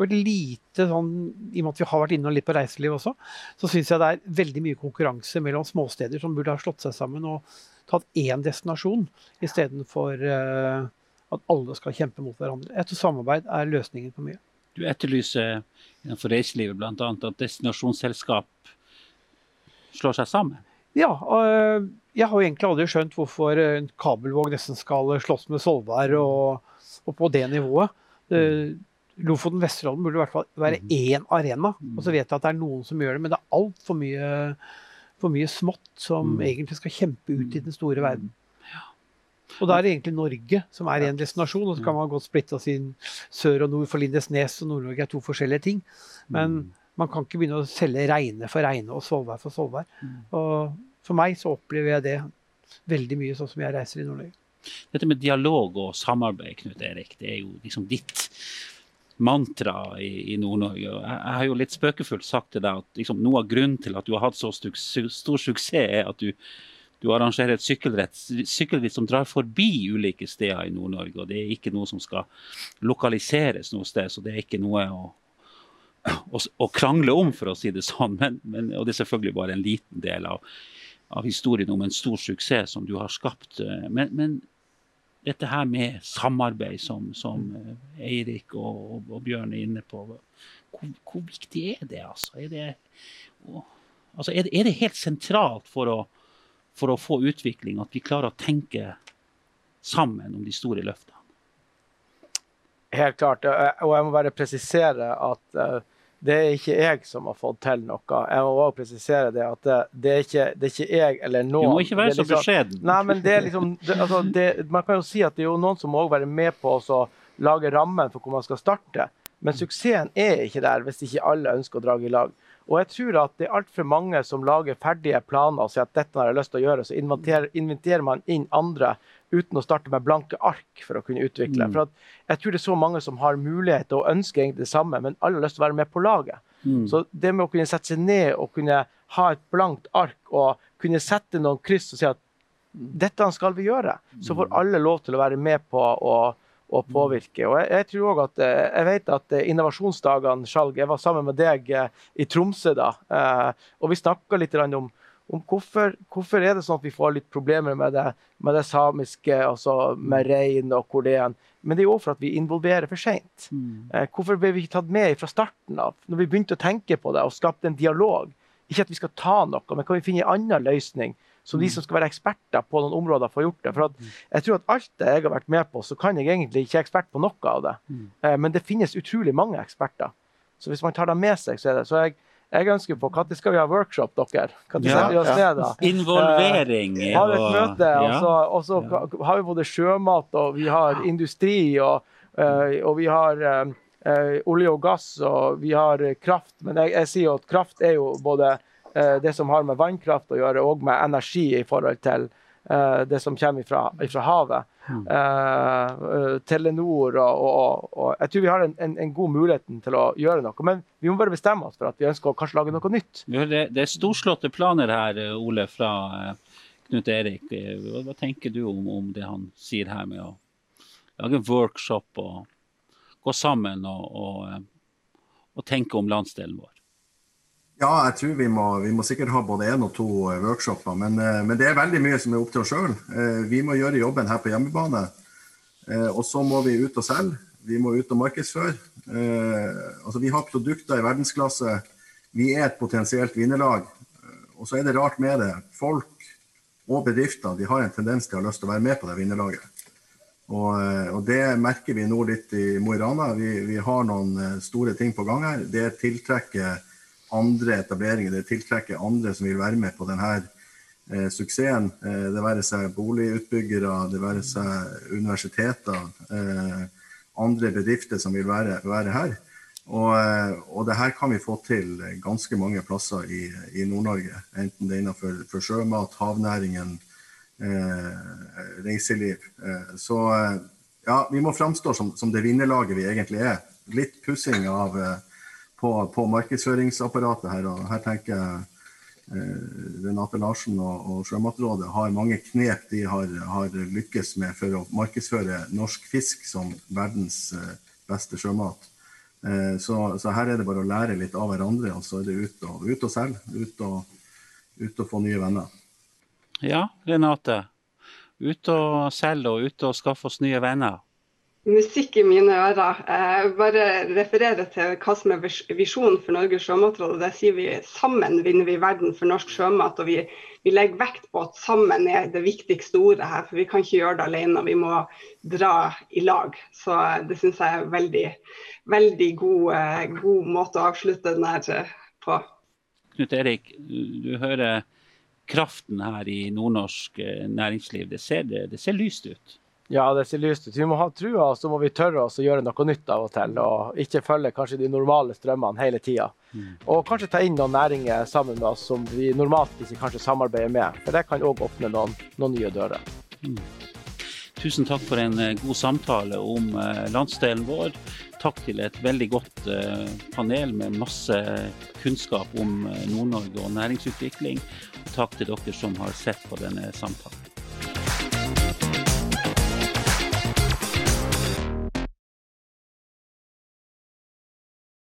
og et lite sånn, I og med at vi har vært innom litt på reiseliv også, så syns jeg det er veldig mye konkurranse mellom småsteder som burde ha slått seg sammen og tatt én destinasjon istedenfor uh, at alle skal kjempe mot hverandre. Jeg tror samarbeid er løsningen på mye. Du etterlyser innenfor reiselivet bl.a. at destinasjonsselskap slår seg sammen. Ja, og jeg har egentlig aldri skjønt hvorfor en kabelvåg nesten skal slåss med Svolvær og, og på det nivået. Uh, Lofoten Vesterålen burde i hvert fall være én arena. Og så vet jeg at det er noen som gjør det, men det er altfor mye, for mye smått som Mm. egentlig skal kjempe ut i den store verden. Og da er det egentlig Norge som er én destinasjon, og så kan man godt splitte oss inn sør og nord, for Lindesnes og Nord-Norge er to forskjellige ting. Men man kan ikke begynne å selge Reine for Reine og Svolvær for Svolvær. Og for meg så opplever jeg det veldig mye sånn som jeg reiser i Nord-Norge. Dette med dialog og samarbeid, Knut Erik, det er jo liksom ditt mantra i, i Nord-Norge. Jeg, jeg har jo litt spøkefullt sagt til deg at liksom, noe av grunnen til at du har hatt så stor suksess, er at du, du arrangerer et sykkelritt som drar forbi ulike steder i Nord-Norge. og Det er ikke noe som skal lokaliseres noe sted, så det er ikke noe å, å, å krangle om, for å si det sånn. Men, men, og det er selvfølgelig bare en liten del av, av historien om en stor suksess som du har skapt. Men, men dette her med samarbeid, som, som Eirik og, og, Bjørn er inne på, hvor, hvor viktig er det? Altså? Er det, altså er det, er det helt sentralt for å, for å få utvikling at vi klarer å tenke sammen om de store løftene? Helt klart. eh, Og jeg må bare presisere at eh, det er ikke jeg som har fått til noe. Jeg må også presisere det at det, det, er, ikke, det er ikke jeg eller Du noen. må ikke være er så liksom- beskjeden. Nei, men det er liksom det, altså, det, Man kan jo si at det er jo noen som må være med på å lage rammen for hvor man skal starte. Men suksessen er ikke der hvis ikke alle ønsker å dra i lag. Og jeg tror at det er altfor mange som lager ferdige planer og sier at dette har jeg lyst til å gjøre, så inviterer, inviterer man inn andre uten å starte med blanke ark for å kunne utvikle. Mm. For jeg tror det er så mange som har muligheter og ønsker egentlig det samme, men alle har lyst til å være med på laget. Mm. Så det med å kunne sette seg ned og kunne ha et blankt ark og kunne sette noen kryss og si at dette skal vi gjøre, så får alle lov til å være med på å, og påvirke. Og jeg, jeg tror også at, eh, jeg vet at eh, innovasjonsdagene, Skjalg, jeg var sammen med deg eh, i Tromsø da, og vi snakka litt om, om hvorfor, hvorfor, er det sånn at vi får litt problemer med det, med det samiske, altså med rein og er. Men det er jo for at vi involverer for seint. Mm. Hvorfor ble vi ikke tatt med fra starten av, når vi begynte å tenke på det og skapte en dialog? Ikke at vi skal ta noe, men kan vi finne en annen løsning? Så de mm. som skal være eksperter på noen områder, får gjort det. For mm. jeg tror at alt det jeg har vært med på, så kan jeg egentlig ikke ekspert på noe av det. Mm. Eh, men det finnes utrolig mange eksperter. Så hvis man tar det med seg, så er det så jeg, jeg ønsker på Når skal vi ha workshop, dere? Når ja, vi oss ned, da? Involvering. Eh, ha et møte, og så, og så har vi både sjømat, og vi har industri, og, uh, og vi har uh, olje og gass, og vi har kraft. Men jeg, jeg sier jo at kraft er jo både Eh, det som har med vannkraft å gjøre, og med energi i forhold til eh, det som kommer fra, havet. Mm. Uh, Telenor og, og, og, Jeg tror vi har en, en, en, god mulighet til å gjøre noe. Men vi må bare bestemme oss for at vi ønsker å kanskje lage noe nytt. Det, det er storslåtte planer her, Ole, fra Knut Erik. Hva tenker du om, om, det han sier her med å lage en workshop og gå sammen og, og tenke om landsdelen vår? Ja, jeg tror vi må, vi må sikkert ha både én og to eh, workshoper. Men, eh, men, det er veldig mye som er opp til oss sjøl. Eh, vi må gjøre jobben her på hjemmebane. Og så må vi ut og selge. Vi må ut og markedsføre. Altså, vi har produkter i verdensklasse. Vi er et potensielt vinnerlag. Og så er det rart med det. Folk og bedrifter de har en tendens til å ha lyst til å være med på det vinnerlaget. Og, og det merker vi nå litt i Mo i Rana. Vi, vi har noen store ting på gang her. Det tiltrekker andre etableringer, det tiltrekker andre som vil være med på denne eh, suksessen. Eh, det være seg boligutbyggere, det være seg universiteter, eh, andre bedrifter som vil være, være her. Og, eh, og, det her kan vi få til ganske mange plasser i, i Nord-Norge. Enten det er innenfor sjømat, havnæringen, eh, reiseliv. Eh, så ja, vi må framstå som, som det vinnerlaget vi egentlig er. Litt pussing av på, på markedsføringsapparatet her. og her tenker jeg eh, Renate Larsen og, og, Sjømatrådet har mange knep de har, har, lykkes med for å markedsføre norsk fisk som verdens eh, beste sjømat. Eh, så, så, her er det bare å lære litt av hverandre, og så er det ut og, ut og selge. Ut og, ut og få nye venner. Ja, Renate. Ut og selge og ut og skaffe oss nye venner musikk i mine ører. Jeg bare refererer til hva som er visjonen for Norges sjømatråd. Der sier vi sammen vinner vi verden for norsk sjømat. og vi, vi, legger vekt på at sammen er det viktigste ordet her. For vi kan ikke gjøre det alene, vi må dra i lag. Så det syns jeg er veldig, veldig god, god måte å avslutte den her eh, på. Knut Erik, du hører kraften her i nordnorsk eh, næringsliv. Det ser, det ser lyst ut? Ja, det ser lyst ut. Vi må ha trua, og så må vi tørre oss å gjøre noe nytt av og til. Og ikke følge kanskje de normale strømmene hele tida. Mm. Og kanskje ta inn noen næringer sammen med oss som vi normalt ikke kanskje samarbeider med. For det kan òg åpne noen, noen, nye dører. Mm. Tusen takk for en eh, god samtale om eh, landsdelen vår. Takk til et veldig godt eh, panel med masse kunnskap om Nord-Norge og næringsutvikling. Og takk til dere som har sett på denne samtalen.